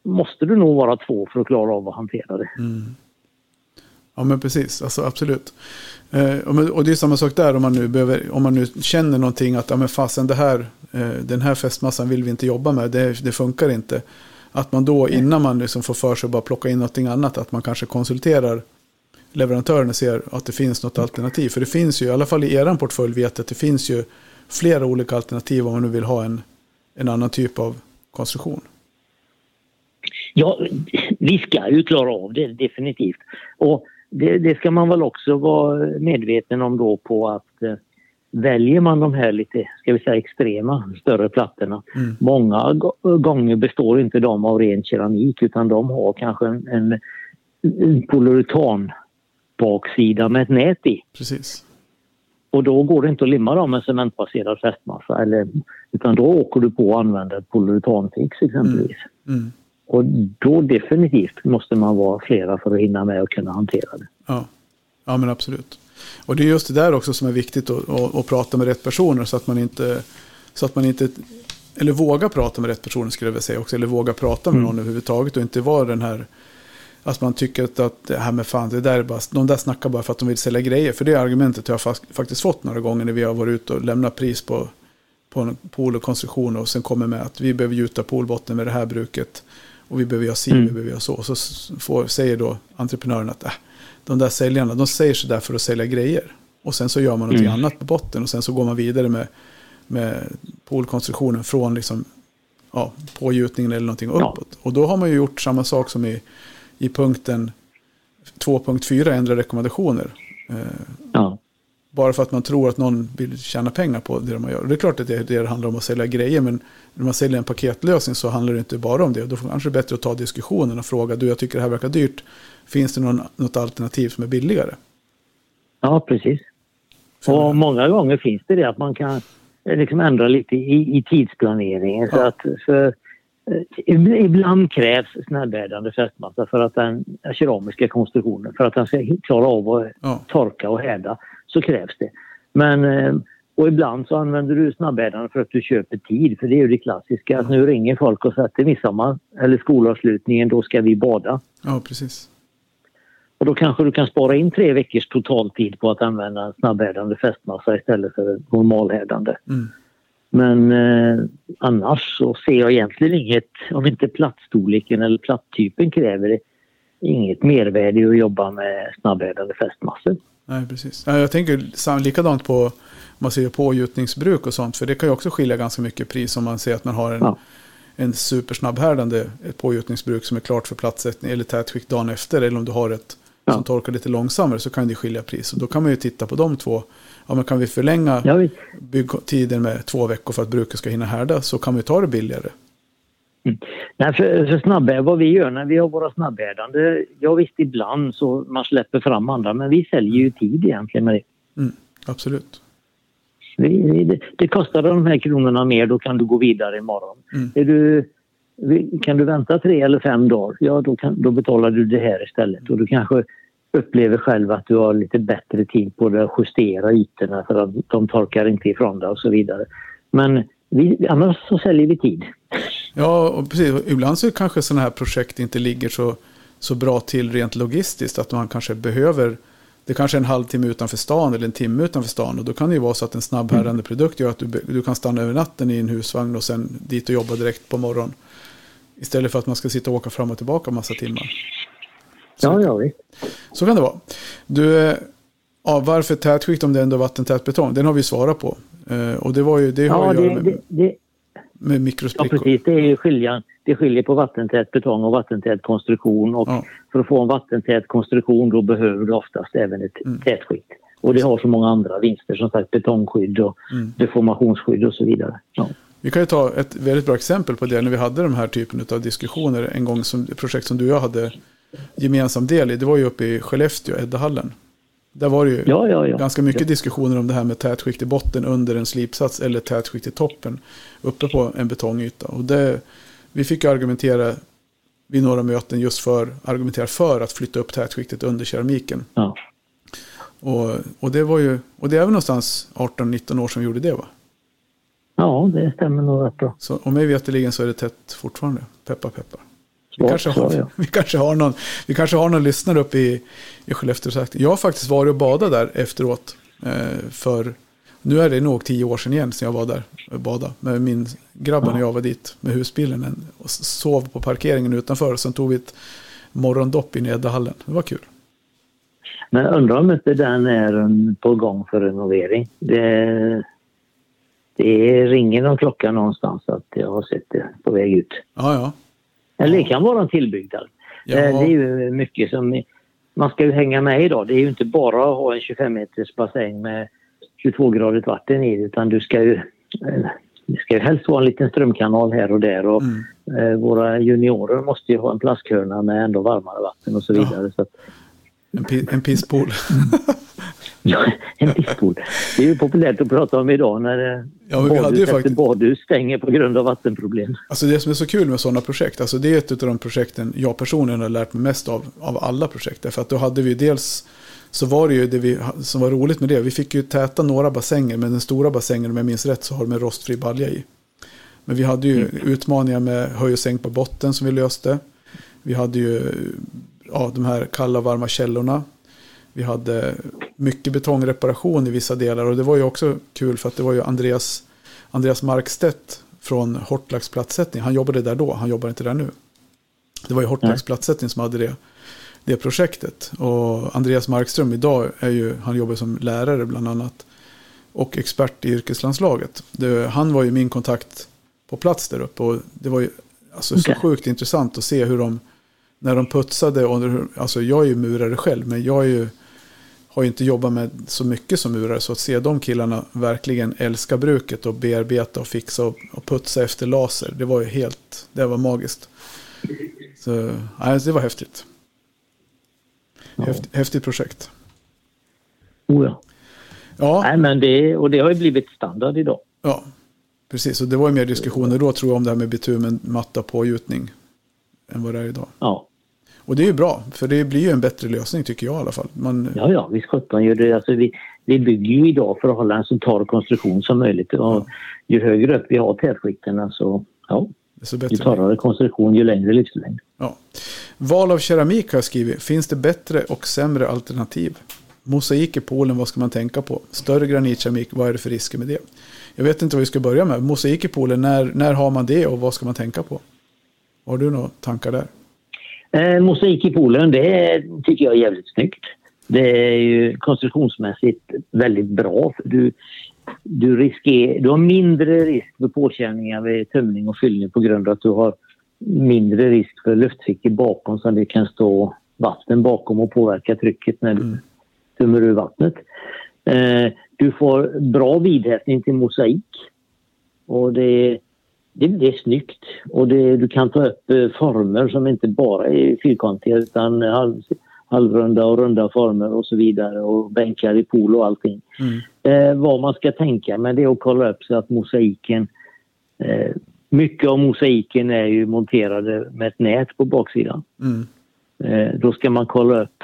måste du nog vara två för att klara av att hantera det. Mm. Ja men precis, alltså absolut. Eh, och det är samma sak där om man nu, behöver, om man nu känner någonting att ja, men fasen det här, eh, den här fästmassan vill vi inte jobba med, det, det funkar inte. Att man då innan man liksom får för sig att bara plocka in någonting annat, att man kanske konsulterar leverantören och ser att det finns något alternativ. För det finns ju, i alla fall i er portfölj vet att det finns ju flera olika alternativ om man nu vill ha en, en annan typ av konstruktion. Ja, vi ska ju klara av det definitivt. Och det, det, ska man väl också vara medveten om då på att eh, väljer man de här lite, ska vi säga extrema, större plattorna. Mm. Många gånger består inte de av ren keramik utan de har kanske en, en, en polyuretan baksida med ett nät i. Precis. Och då går det inte att limma dem med cementbaserad fästmassa eller, utan då åker du på att använda ett polyuretanfix exempelvis. Mm. Mm. Och då definitivt måste man vara flera för att hinna med och kunna hantera det. Ja, ja men absolut. Och det är just det där också som är viktigt att, att, att prata med rätt personer så att man inte, så att man inte eller våga prata med rätt personer skulle jag vilja säga också. Eller våga prata med mm. någon överhuvudtaget och inte vara den här att man tycker att, att det här med fan, det där är bara, de där snackar bara för att de vill sälja grejer. För det argumentet har jag faktiskt fått några gånger när vi har varit ute och lämnat pris på, på pool och konstruktion och sen kommer med att vi behöver gjuta poolbotten med det här bruket. Och vi behöver göra si, mm. vi behöver göra så. Och så får, säger då entreprenören att äh, de där säljarna, de säger så där för att sälja grejer. Och sen så gör man någonting mm. annat på botten och sen så går man vidare med, med poolkonstruktionen från liksom, ja, pågjutningen eller någonting uppåt. Ja. Och då har man ju gjort samma sak som i, i punkten 2.4, ändra rekommendationer. Eh, ja. Bara för att man tror att någon vill tjäna pengar på det man gör. Och det är klart att det, det handlar om att sälja grejer, men när man säljer en paketlösning så handlar det inte bara om det. Då kanske det är bättre att ta diskussionen och fråga, du jag tycker det här verkar dyrt, finns det någon, något alternativ som är billigare? Ja, precis. Och många gånger finns det det att man kan eh, liksom ändra lite i, i tidsplaneringen. Ja. Så att, för, eh, ibland krävs snabbhärdande fästmatta för att den keramiska konstruktionen, för att den ska klara av att ja. torka och härda så krävs det. Men eh, Och ibland så använder du snabbhärdande för att du köper tid, för det är ju det klassiska. Att nu ringer folk och säger att det är midsommar eller skolavslutningen, då ska vi bada. Ja, precis. Och då kanske du kan spara in tre veckors totaltid på att använda en snabbhärdande fästmassa istället för normalhärdande. Mm. Men eh, annars så ser jag egentligen inget, om inte plattstorleken eller plattypen kräver det, inget mervärde att jobba med snabbhärdande fästmassor. Nej, precis. Ja, jag tänker likadant på om man ser pågjutningsbruk och sånt. För det kan ju också skilja ganska mycket pris om man ser att man har en, Ja. en supersnabbhärdande ett pågjutningsbruk som är klart för plattsättning eller tätskikt dagen efter. Eller om du har ett Ja. som torkar lite långsammare så kan det skilja pris. Och då kan man ju titta på de två. Ja, men kan vi förlänga byggtiden med två veckor för att bruket ska hinna härda så kan vi ta det billigare. Nej, för, för snabbhärd, vad vi gör när vi har våra snabbhärdande, ja visst ibland så man släpper fram andra men vi säljer ju tid egentligen med det. Mm, absolut. Vi, det, det kostar de här kronorna mer, då kan du gå vidare imorgon. Mm. Är du, kan du vänta tre eller fem dagar, ja då, kan, då betalar du det här istället. Och du kanske upplever själv att du har lite bättre tid på det att justera ytorna för att de torkar inte ifrån dig och så vidare. Men vi, annars så säljer vi tid. Ja, och precis. Ibland så kanske sådana här projekt inte ligger så, så bra till rent logistiskt. Att man kanske behöver, det kanske är en halvtimme utanför stan eller en timme utanför stan. Och då kan det ju vara så att en snabbhärande produkt gör att du, du kan stanna över natten i en husvagn och sen dit och jobba direkt på morgonen. Istället för att man ska sitta och åka fram och tillbaka massa timmar. Ja, ja visst. Så kan det vara. Du, eh, ja, varför tätskikt om det ändå är vattentät betong? Den har vi svarat på. Eh, och det var ju, det har Ja, att göra det, med, det, det, med ja, mikrosprickor. precis. Det är ju skiljan. Det skiljer på vattentät betong och vattentät konstruktion. Och Ja. för att få en vattentät konstruktion då behöver du oftast även ett Mm. tätskikt. Och det har så många andra vinster som sagt betongskydd och Mm. deformationsskydd och så vidare. Ja. Vi kan ju ta ett väldigt bra exempel på det när vi hade de här typen av diskussioner en gång som projekt som du och jag hade gemensam del i. Det var ju uppe i Skellefteå, Eddahallen. Där var det ju Ja, ja, ja. ganska mycket diskussioner om det här med tätskikt i botten under en slipsats eller tätskikt i toppen uppe på en betongyta. Och det, vi fick argumentera vid några möten just för, argumentera för att flytta upp tätskiktet under keramiken. Och, och det var ju, och det är väl någonstans 18-19 år som vi gjorde det va? ja, det stämmer nog rätt bra. Så om mig veterligen så är det tätt fortfarande. Peppar peppar. Vi kanske, har, vi, kanske har någon, vi kanske har någon lyssnare uppe i, i Skellefteå. Jag har faktiskt varit och badat där efteråt. Eh, för nu är det nog tio år sedan igen sedan jag var där och badade. Med min grabben och jag var dit med husbilen. en- Och sov på parkeringen utanför. Och sen tog vi ett morgondopp i Eddahallen. Det var kul. Men undrar om inte den är på gång för renovering. Det, det ringer någon klocka någonstans att jag har sett det på väg ut. Ja, ja. Eller det kan vara en tillbyggnad. Ja. Eh, Det är ju mycket som... Man ska ju hänga med idag. Det är ju inte bara att ha en 25 meters bassäng med 22-gradigt vatten i utan du ska ju... eh, Det ska ju helst vara en liten strömkanal här och där och Mm. eh, våra juniorer måste ju ha en plaskhörna med ändå varmare vatten och så vidare. Så att, En, pi, en pisspool. en pisspool. Det är ju populärt att prata om idag när eh, Ja, men vi hade badhus efter faktiskt- badhus stänger på grund av vattenproblem. Alltså det som är så kul med sådana projekt, alltså det är ett av de projekten jag personligen har lärt mig mest av, av alla projekt. Därför att då hade vi dels, så var det ju det vi, som var roligt med det, vi fick ju täta några bassänger, men den stora bassängen om jag minns rätt så har de en rostfri balja i. Men vi hade ju utmaningar med höj och sänk på botten som vi löste. Vi hade ju ja, de här kalla och varma källorna. Vi hade mycket betongreparation i vissa delar och det var ju också kul för att det var ju Andreas, Andreas Markstedt från Hortlax plattsättning. Han jobbade där då, han jobbar inte där nu. Det var ju Hortlax plattsättning som hade det, det projektet. Och Andreas Markström idag är ju, han jobbar som lärare bland annat. Och expert i yrkeslandslaget. Det, han var ju min kontakt på plats där uppe. Och det var ju alltså, så Okej. sjukt intressant att se hur de, när de putsade. Och alltså jag är ju murare själv, men jag är ju, har ju inte jobbat med så mycket som murare. Så att se de killarna verkligen älska bruket och bearbeta och fixa och, och putsa efter laser. Det var ju helt, det var magiskt. Så nej, det var häftigt. Häft, häftigt projekt. Oh, ja. Ja, Nej, men det, och det har ju blivit standard idag. ja, precis. Och det var ju mer diskussioner då tror jag om det här med bitumen, matta, pågjutning. Än vad det är idag. Ja. Och det är ju bra, för det blir ju en bättre lösning tycker jag i alla fall. Man, Ja, ja, visst sjutton gör det. Alltså, vi, vi bygger ju idag för att hålla en så torr konstruktion som möjligt. Och ju högre upp vi har tätskikten så ja, ju torrare konstruktion ju längre livslängd. Ja. Val av keramik har jag skrivit. Finns det bättre och sämre alternativ? Mosaik i Polen, vad ska man tänka på? Större granitkeramik, vad är det för risker med det? Jag vet inte vad vi ska börja med. Mosaik i Polen, när, när har man det och vad ska man tänka på? Har du några tankar där? Eh, mosaik i Polen, det tycker jag är jävligt snyggt. Det är ju konstruktionsmässigt väldigt bra. För du, du, risker, du har mindre risk för påkänningar vid tömning och fyllning på grund av att du har mindre risk för luftfickor bakom så det kan stå vatten bakom och påverka trycket när du Mm. tömmer ur vattnet. Eh, du får bra vidhäftning till mosaik. Och det, det, är snyggt. Och det, du kan ta upp eh, former som inte bara är fyrkantiga utan halv, halvrunda och runda former och så vidare och bänkar i pool och allting. Mm. Eh, vad man ska tänka med det är att kolla upp så att mosaiken eh, mycket av mosaiken är ju monterade med ett nät på baksidan. Mm. Eh, då ska man kolla upp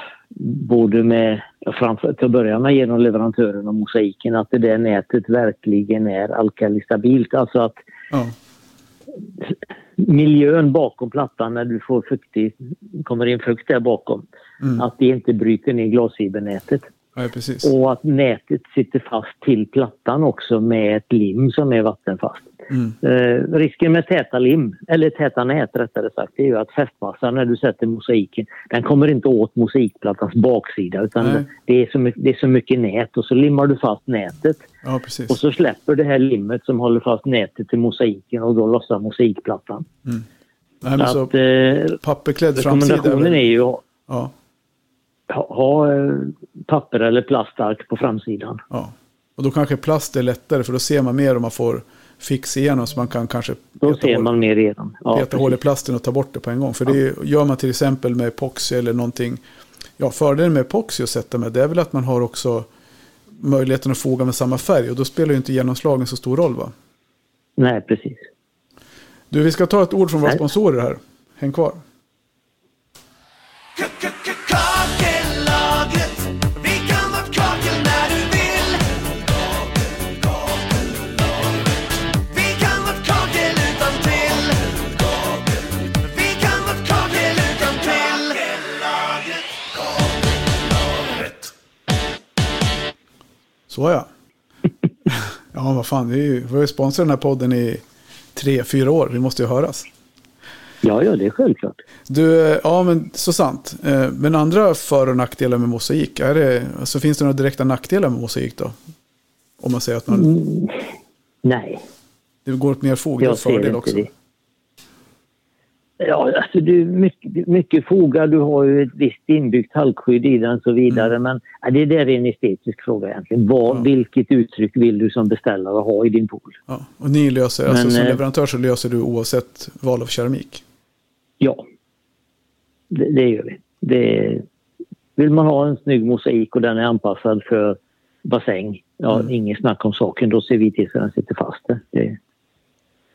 både med, framför till att börja med genom leverantören och mosaiken, att det där nätet verkligen är alkalistabilt. Alltså att Ja. Miljön bakom plattan när du får fuktig, kommer in fukt där bakom, Mm. att det inte bryter ner glasfibernätet. Ja. Och att nätet sitter fast till plattan också med ett lim som är vattenfast. Mm. Eh, risken med täta lim, eller täta nät rättare sagt, är ju att fästmassan när du sätter mosaiken, den kommer inte åt mosaikplattans baksida utan Nej. det är, så mycket, det är så mycket nät och så limmar du fast nätet Ja, och så släpper det här limmet som håller fast nätet till mosaiken och då lossar mosaikplattan. Nej, men Så att, eh, papperklädd framsida. rekommendationen är ju Ja, ha, eh, papper eller plastark på framsidan. ja. Och då kanske plast är lättare för då ser man mer om man får fix igenom så man kan kanske Då peta ser hål- man mer igenom. Ja, peta hål i plasten och ta bort det på en gång. För det gör man till exempel med epoxy eller någonting. Ja, fördelen med epoxy att sätta med det är väl att man har också möjligheten att foga med samma färg. Och då spelar ju inte genomslagen så stor roll va? Nej, precis. Du, vi ska ta ett ord från våra sponsorer här. Häng kvar. Ja, vad fan. Vi, ju- har ju sponsrat den här podden i tre, fyra år. Vi måste ju höras. Ja, ja, det är självklart. Du, ja men så sant. Eh, Men andra för och nackdelar med mosaik, är det, alltså, finns det några direkta nackdelar med mosaik då? Om man säger att man, Mm. Nej, det går åt mer fog, det är ser fördel också. det. Ja, alltså du, mycket, mycket fogar, du har ju ett visst inbyggt halkskydd i den och så vidare. Men ja, det där är en estetisk fråga egentligen. Vad, Mm. Ja. Vilket uttryck vill du som beställare ha i din pool? Ja, och ni löser, alltså Men, som eh, leverantör så löser du oavsett val av keramik. Ja, det, det gör vi. Det, vill man ha en snygg mosaik och den är anpassad för bassäng, ja, Mm. inget snack om saken. Då ser vi till så den sitter fast. Det,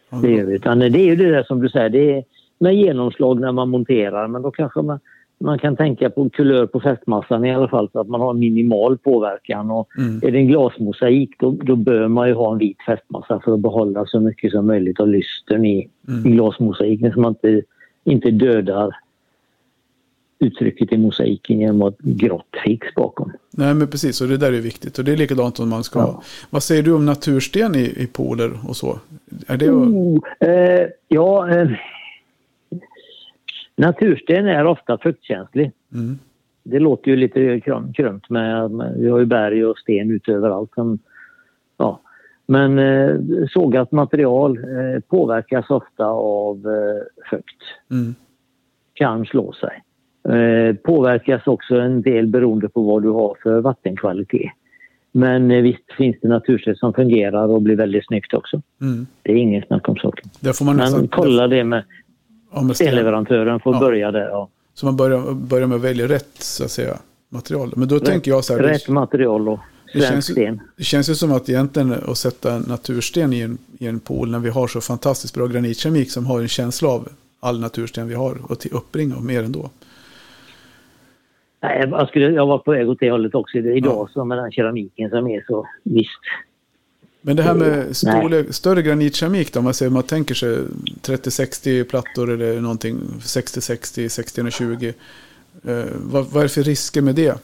Ja, det gör vi. Utan det är ju det där som du säger, det är med genomslag när man monterar. Men då kanske man, man kan tänka på kulör på fästmassan i alla fall så att man har minimal påverkan. Och Mm. Är det en glasmosaik då, då bör man ju ha en vit fästmassa för att behålla så mycket som möjligt av lystern i, Mm. i glasmosaiken så man inte, inte dödar uttrycket i mosaiken genom att grått fix bakom. Nej men precis, och det där är viktigt. Och det är likadant om man ska... Ja. Vad säger du om natursten i, i pooler och så? Är det... Oh, eh, ja, eh, natursten är ofta fuktkänslig. Mm. Det låter ju lite krömt med, vi har ju berg och sten ute överallt. Som, ja. Men eh, sågat material eh, påverkas ofta av eh, fukt. Mm. Kan slå sig. Eh, påverkas också en del beroende på vad du har för vattenkvalitet. Men eh, visst finns det natursten som fungerar och blir väldigt snyggt också. Mm. Det är ingen snack om saken. Men kolla det med Ja, stenleverantören, får Ja. börja där. Ja. Så man börjar, börjar med att välja rätt så att säga, material. Men då tänker jag så här. Rätt material och Det svensk känns, ju, sten. det känns ju som att egentligen att sätta en natursten i en, i en pool när vi har så fantastiskt bra granitkemik som har en känsla av all natursten vi har och till uppbringa och mer ändå. Nej, jag, skulle, jag var på väg åt det hållet också idag så med den keramiken som är så visst. Men det här med storlek, större granitkeramik då, om man, säger, man tänker sig 30-60 plattor eller någonting, 60-60, 60-20. Eh, vad, vad är det för risker med det?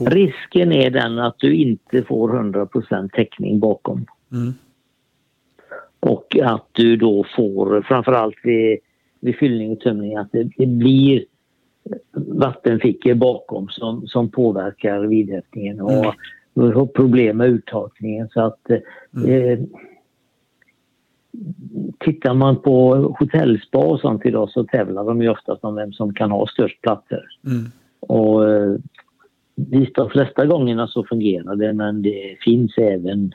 Risken är den att du inte får 100% täckning bakom. Mm. Och att du då får, framförallt vid, vid fyllning och tömning, att det, det blir vattenfickor bakom som, som påverkar vidhäftningen. Och Mm. du har problem med uttorkningen. Så att, eh, tittar man på hotellspa och sånt idag så tävlar de ju oftast om vem som kan ha störst platser. Mm. Och eh, visst, de flesta gångerna så fungerar det men det finns även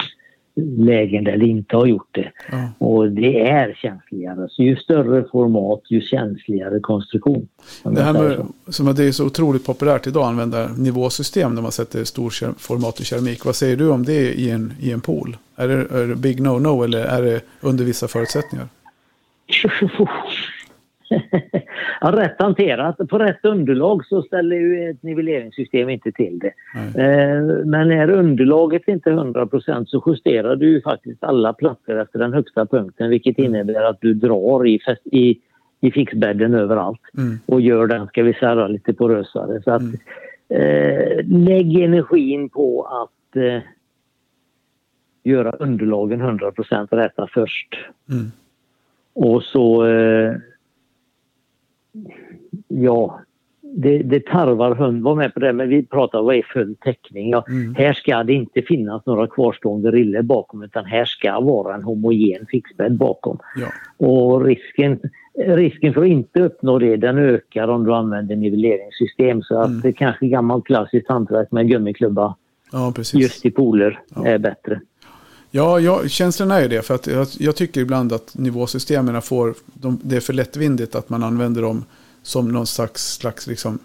lägen där det inte har gjort det. Ja. Och det är känsligare. Så ju större format, ju känsligare konstruktion. Det här med, som att det är så otroligt populärt idag att använda nivåsystem när man sätter stor ker- format och keramik. Vad säger du om det i en, i en pool? Är det, är det big no-no eller är det under vissa förutsättningar? ja, rätt hanterat. På rätt underlag så ställer ju ett nivelleringssystem inte till det. Eh, Men är underlaget inte 100% så justerar du ju faktiskt alla plattor efter den högsta punkten vilket innebär att du drar i, fest- i, i fixbädden överallt Mm. och gör den, ska vi säga, lite porösare. Så att, eh, lägg energin på att eh, göra underlagen 100% rätta först. Mm. Och så... Eh, ja, det, det tarvar hund. Var med på det, men vi pratar vad är full täckning. Ja, Mm. Här ska det inte finnas några kvarstående riller bakom utan här ska vara en homogen fixbädd bakom. Ja. Och risken, risken för att inte uppnå det den ökar om du använder nivelleringssystem. Så att Mm. det kanske gammalt klassiskt hantverk med gummiklubba ja, precis. just i pooler är bättre. Ja, ja, känslan är ju det. För att jag, jag tycker ibland att nivåsystemen får, de, det är för lättvindigt att man använder dem som någon slags, slags liksom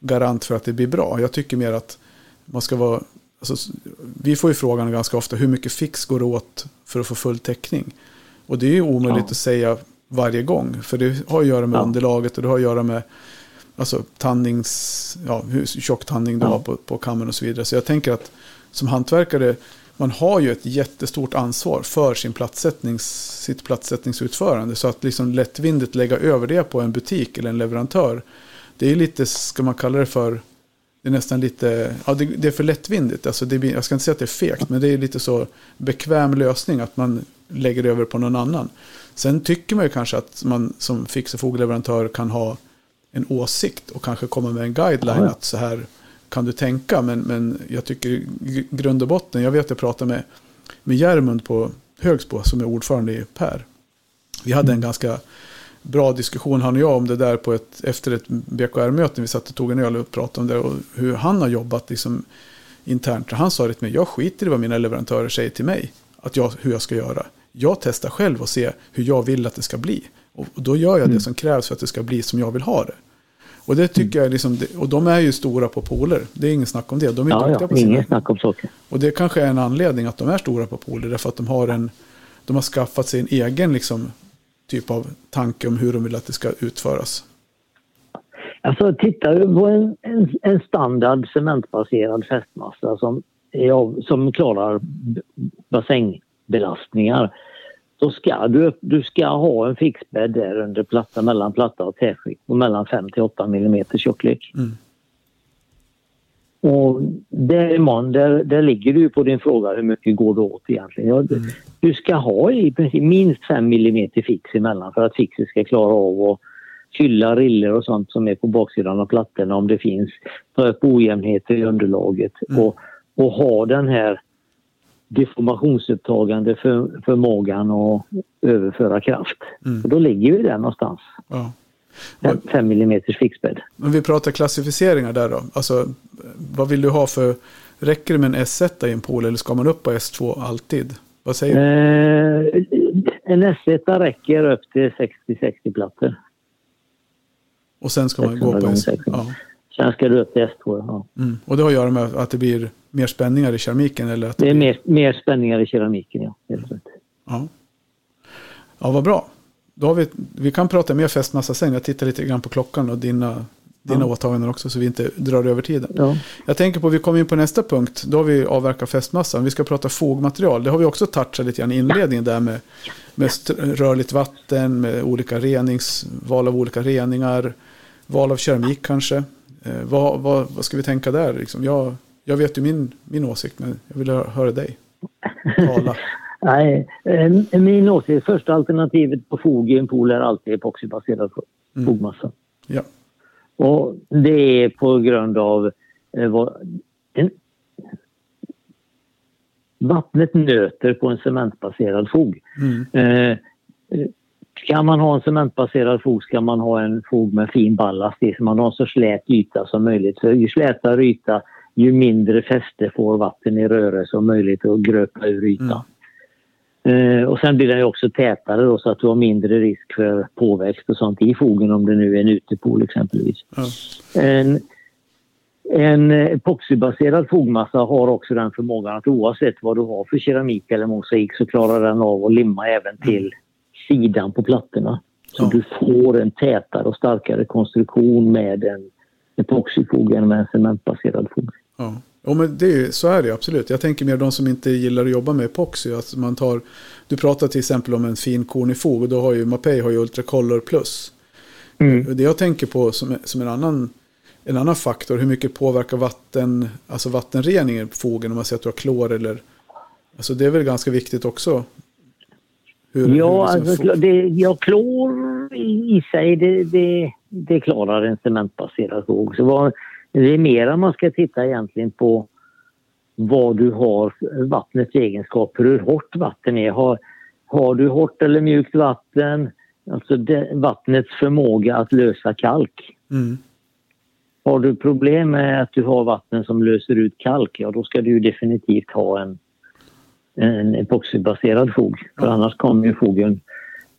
garant för att det blir bra. Jag tycker mer att man ska vara, alltså, vi får ju frågan ganska ofta hur mycket fix går åt för att få full täckning. Och det är ju omöjligt Ja. att säga varje gång. För det har att göra med Ja. underlaget och det har att göra med alltså, tandnings, ja, hur tjock tandning du Ja. har på, på kammen och så vidare. Så jag tänker att som hantverkare, man har ju ett jättestort ansvar för sin platssättnings, sitt platssättningsutförande. Så att liksom lättvindigt lägga över det på en butik eller en leverantör, det är lite, ska man kalla det för, det är nästan lite, ja det, det är för lättvindigt. Alltså det jag ska inte säga att det är fegt, men det är lite så bekväm lösning att man lägger över på någon annan. Sen tycker man ju kanske att man som fix och fogleverantör kan ha en åsikt och kanske komma med en guideline att så här kan du tänka. Men, men jag tycker grund och botten, jag vet att jag pratade med, med Järmund på Högsbo som är ordförande i Per. Vi hade en ganska bra diskussion han och jag om det där på ett, efter ett BKR-möte. Vi satt och tog en öl och pratade om det och hur han har jobbat liksom internt. Han sa det till mig, jag skiter i vad mina leverantörer säger till mig, att jag, hur jag ska göra. Jag testar själv och ser hur jag vill att det ska bli. Och, då gör jag det som krävs för att det ska bli som jag vill ha det. Och det tycker jag är liksom, och de är ju stora på poler. Det är ingen snack om det. De är Ja, duktiga ja, på sina inget snack om saker. och det kanske är en anledning att de är stora på poler. Därför att de har, en, de har skaffat sig en egen liksom, typ av tanke om hur de vill att det ska utföras. Alltså tittar du på en, en, en standard cementbaserad fästmassa som, som klarar basängbelastningar. Då ska du, du ska ha en fixbädd där under platta, mellan platta och tätskikt och mellan 5 till 8 mm tjocklek. Mm. Och däremellan, där, där ligger du på din fråga hur mycket går det åt egentligen. Ja, du, du ska ha i princip minst 5 mm fix emellan för att fixet ska klara av att fylla riller och sånt som är på baksidan av plattorna om det finns. Ta upp ojämnheter i underlaget Mm. och, och ha den här deformationsupptagande för, förmågan att överföra kraft. Mm. Och då ligger vi där någonstans. Ja. 5 mm fixbädd. Men vi pratar klassificeringar där då. Alltså, vad vill du ha för... Räcker det med en S1 i en pool eller ska man upp på S2 alltid? Vad säger du? Eh, en S1 räcker upp till 60-60 plattor. Och sen ska man gå 600 på gånger S... 600. Ja. Sen ska du upp till S2. Ja. Mm. Och det har att göra med att det blir mer spänningar i keramiken? Eller att Det är blir- mer, mer spänningar i keramiken, ja. Helt rätt. Ja. ja, vad bra. Då har vi, vi kan prata mer fästmassa sen. Jag tittar lite grann på klockan och dina dina Ja. åtaganden också så vi inte drar över tiden. Ja. Jag tänker på, vi kommer in på nästa punkt. Då har vi avverkat fästmassan. Vi ska prata fogmaterial. Det har vi också touchat lite grann i inledningen där med, med rörligt vatten, med olika renings, val av olika reningar, val av keramik kanske. Eh, vad, vad, vad ska vi tänka där? Liksom? Jag, jag vet ju min, min åsikt, men jag vill hö- höra dig tala. Nej, eh, min åsikt, första alternativet på fog i en pool är alltid epoxybaserad Mm. fogmassa. Ja. Och det är på grund av eh, vad, en, vattnet nöter på en cementbaserad fog. Mm. Eh, eh, ska man ha en cementbaserad fog ska man ha en fog med fin ballast i så man har en så slät yta som möjligt. För ju slätare yta ju mindre fäste får vatten i rörelse och möjlighet att gröpa ur ytan. Eh, och sen blir den också tätare då, så att du har mindre risk för påväxt och sånt i fogen om det nu är en utepool exempelvis. Ja. En, en epoxybaserad fogmassa har också den förmågan att oavsett vad du har för keramik eller mosaik så klarar den av att limma även till sidan på plattorna. Så Ja. du får en tätare och starkare konstruktion med en epoxyfog än med en cementbaserad fog. Ja, ja men det så är det absolut. Jag tänker mer de som inte gillar att jobba med epoxy. Att man tar, du pratar till exempel om en fin kornig fog och då har ju Mapei har ju Ultracolor Plus. Mm. Det jag tänker på som, som en, annan, en annan faktor, hur mycket påverkar vatten, alltså vattenreningen på fogen om man säger att du har klor eller... Alltså det är väl ganska viktigt också. Hur, hur Ja, liksom alltså, det, ja, klor i, sig det, det, det klarar en cementbaserad fog. Så vad, det är mera man ska titta egentligen på vad du har, vattnets egenskaper, hur hårt vatten är. Har, har du hårt eller mjukt vatten, alltså det, vattnets förmåga att lösa kalk. mm, Har du problem med att du har vatten som löser ut kalk, ja då ska du definitivt ha en, en epoxybaserad fog. För annars kommer ju fogen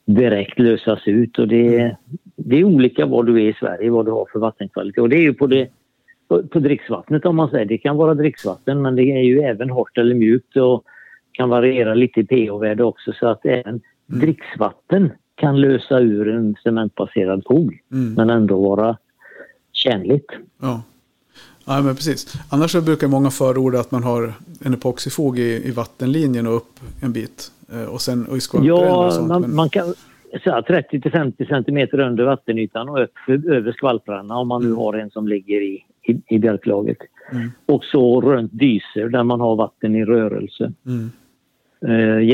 direkt lösas ut och det, det är olika var du är i Sverige, vad du har för vattenkvalitet. Och det är ju på, det, på, på dricksvattnet om man säger. Det kan vara dricksvatten men det är ju även hårt eller mjukt och kan variera lite i pH-värde också så att även dricksvatten kan lösa ur en cementbaserad fog mm, men ändå vara tjänligt. ja. Ja, men precis. Annars så brukar många förorda att man har en epoxyfog i, i vattenlinjen och upp en bit. Eh, Och sen och i skvalprännor och Ja, sånt. man, men, man kan så här, 30 till 50 centimeter under vattenytan och upp över skvalprarna om man nu har en som ligger i, i, i bjälklaget. Mm. Och så runt dyser där man har vatten i rörelse. mm, Eh,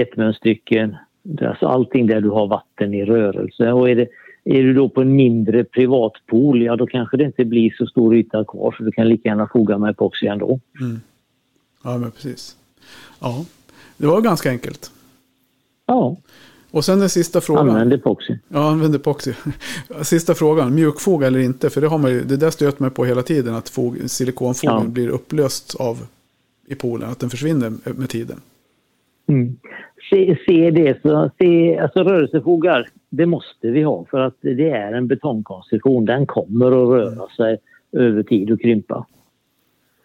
är alltså allting där du har vatten i rörelse. Och är, det, är du då på en mindre privatpool, ja då kanske det inte blir så stor yta kvar så du kan lika gärna foga med epoxy ändå. mm. Ja, men precis. Ja, det var ganska enkelt. Ja, Och sen den sista frågan. använd epoxy. Ja, använd epoxy. Sista frågan, mjukfog eller inte? För det, har man ju, det där stöter man på hela tiden, att fog, silikonfogen Ja. blir upplöst av i poolen, att den försvinner med tiden. Mm. Se, se det så, se, alltså rörelsefogar, det måste vi ha för att det är en betongkonstruktion. Den kommer att röra sig över tid och krympa.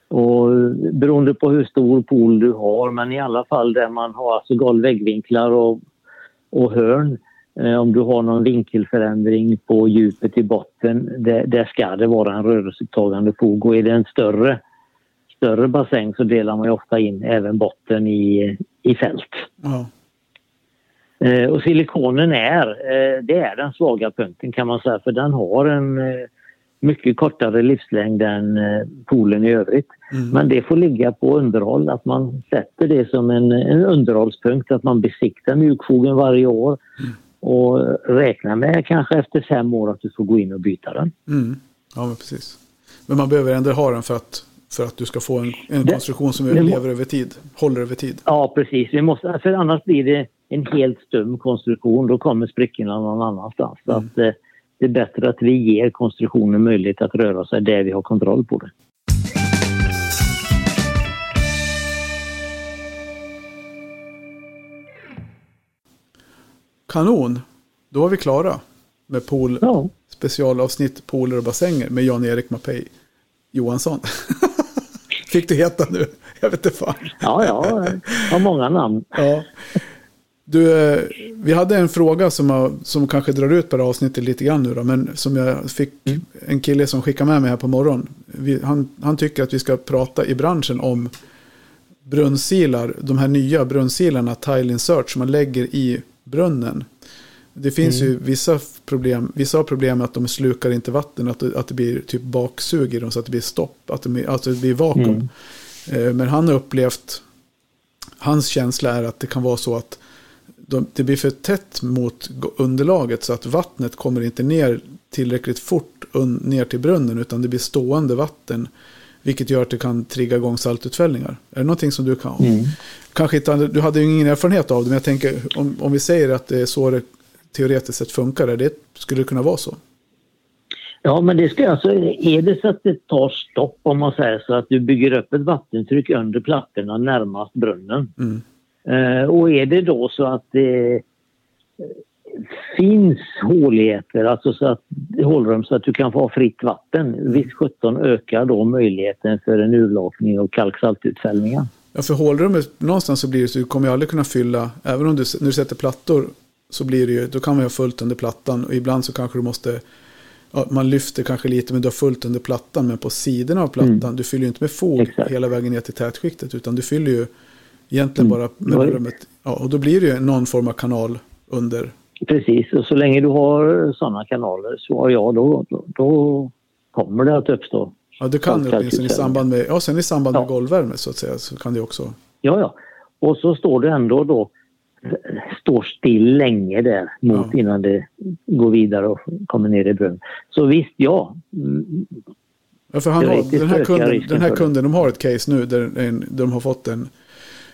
Och beroende på hur stor pool du har, men i alla fall där man har alltså golv, väggvinklar och, och hörn. Eh, om du har någon vinkelförändring på djupet i botten, där, där ska det vara en rörelsetagande fog. Och är det en större, större bassäng så delar man ju ofta in även botten i, i fält. Mm. Eh, och silikonen är, eh, det är den svaga punkten kan man säga för den har en eh, mycket kortare livslängd än poolen i övrigt. mm. Men det får ligga på underhåll, att man sätter det som en, en underhållspunkt, att man besiktar mjukfogen varje år och räknar med kanske efter fem år att du får gå in och byta den. Mm. ja men precis. Men man behöver ändå ha den för att, för att du ska få en, en konstruktion som det lever över tid, håller över tid. Ja precis, vi måste, för annars blir det en helt stum konstruktion, då kommer sprickorna någon annanstans. Så att, eh, det är bättre att vi ger konstruktionen möjlighet att röra sig där vi har kontroll på det. Kanon! Då var vi klara med pool, Ja, specialavsnitt pooler och bassänger med Jan-Erik Mapei Johansson. Fick det heta nu? Jag vet inte fan. ja, ja har många namn. Ja. Du, eh, vi hade en fråga som, har, som kanske drar ut på det här avsnittet lite grann nu då, men som jag fick en kille som skickade med mig här på morgonen. Han, han tycker att vi ska prata i branschen om brunnsilar, de här nya brunnsilarna, tile insert, som man lägger i brunnen. Det finns ju vissa problem, vissa har problem med att de slukar inte vatten, att det, att det blir typ baksug i dem så att det blir stopp, att det, alltså det blir vakuum. Eh, Men han har upplevt, hans känsla är att det kan vara så att de, det blir för tätt mot underlaget så att vattnet kommer inte ner tillräckligt fort un, ner till brunnen utan det blir stående vatten. Vilket gör att det kan trigga igång saltutfällningar. Är det någonting som du kan? Kanske inte, du hade ju ingen erfarenhet av det men jag tänker om, om vi säger att det är så det teoretiskt sett funkar. Det, skulle det kunna vara så? Ja, men det ska alltså, är det så att det tar stopp om man säger så att du bygger upp ett vattentryck under plattorna närmast brunnen. Mm. Eh, och är det då så att det finns håligheter, alltså så att hålrum så att du kan få fritt vatten. Visst 17 ökar då möjligheten för en urlakning och kalksaltutfällningar. Ja, för hålrummet någonstans så blir det så du kommer ju aldrig kunna fylla, även om du, när du sätter plattor så blir det ju, då kan man ju ha fullt under plattan och ibland så kanske du måste, ja, man lyfter kanske lite men du har fullt under plattan men på sidorna av plattan, du fyller ju inte med fog Exakt. hela vägen ner till tätskiktet utan du fyller ju egentligen bara Oj. mellanrummet. Ja, och då blir det ju någon form av kanal under. Precis, och så länge du har sådana kanaler så har jag då, då, då kommer det att uppstå. Ja, det kan det åtminstone i samband med, ja sen i samband med Ja. golvvärme så att säga så kan det också. Ja, ja. Och så står det ändå då står still länge där mot Ja. innan det går vidare och kommer ner i brunnen. Så visst, ja. Mm, Ja, för han har, den här, kunden, den här kunden, de har ett case nu där de har fått en,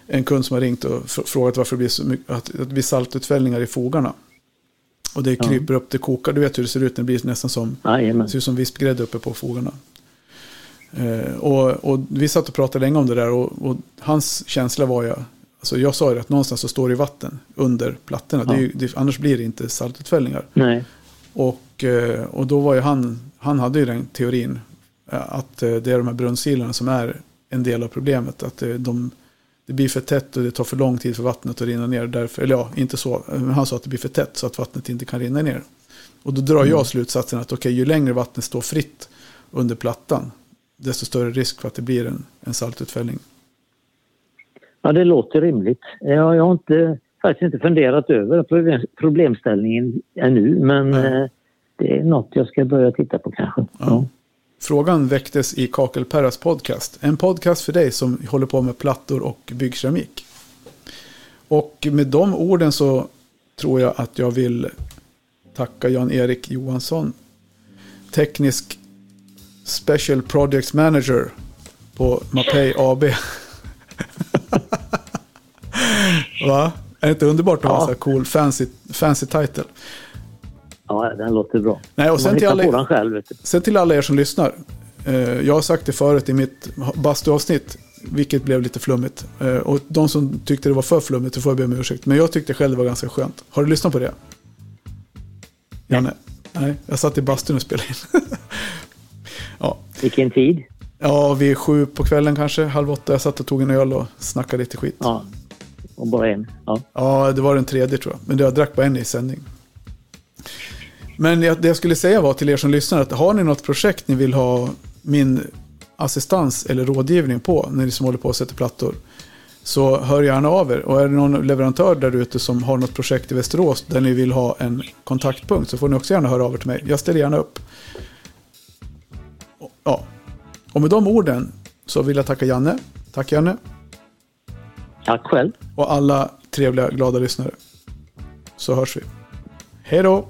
en kund som har ringt och fr- frågat varför det blir så mycket, att, att det blir saltutfällningar i fogarna. Och det kryper upp, det kokar, du vet hur det ser ut, det blir nästan som, det ser ut som vispgrädde uppe på fogarna. Eh, och, och vi satt och pratade länge om det där och, och hans känsla var ju, alltså jag sa ju att någonstans så står det vatten under plattorna, det är ju, det, annars blir det inte saltutfällningar. Nej. Och, eh, och då var ju han, han hade ju den teorin eh, att eh, det är de här brunnsilarna som är en del av problemet. Att de, det blir för tätt och det tar för lång tid för vattnet att rinna ner. Därför, eller ja, inte så. Men han sa att det blir för tätt så att vattnet inte kan rinna ner. Och då drar jag slutsatsen att okej, ju längre vattnet står fritt under plattan, desto större risk för att det blir en, en saltutfällning. Ja, det låter rimligt. Jag, jag har inte, faktiskt inte funderat över problem, problemställningen ännu, men eh, det är något jag ska börja titta på kanske. Ja. Frågan väcktes i Kakelperras podcast. En podcast för dig som håller på med plattor och byggkeramik. Och med de orden så tror jag att jag vill tacka Jan-Erik Johansson. Teknisk Special Projects Manager på Mapei AB. Va? Är det inte underbart att ha en Ja. så här cool fancy, fancy title? Ja, den låter bra. Nej, och sen till alla, själv. Sen till alla er som lyssnar. Eh, jag har sagt det förut i mitt bastuavsnitt, vilket blev lite flummigt. Eh, och de som tyckte det var för flummigt, så får jag be om ursäkt. Men jag tyckte själv det var ganska skönt. Har du lyssnat på det? Janne? Nej, jag satt i bastun och spelade in. ja. Vilken tid? ja, vid sju på kvällen kanske, halv åtta. Jag satt och tog en öl och snackade lite skit. Ja, och bara en. Ja. Ja, det var den tredje tror jag. Men jag drack bara en i sändning. Men det jag skulle säga var till er som lyssnar att har ni något projekt ni vill ha min assistans eller rådgivning på när ni som håller på att sätta plattor. Så hör gärna av er. Och är det någon leverantör där ute som har något projekt i Västerås där ni vill ha en kontaktpunkt så får ni också gärna höra av er till mig. Jag ställer gärna upp. Ja. Och med de orden så vill jag tacka Janne. Tack Janne. Tack själv. Och alla trevliga, glada lyssnare. Så hörs vi. Hej då!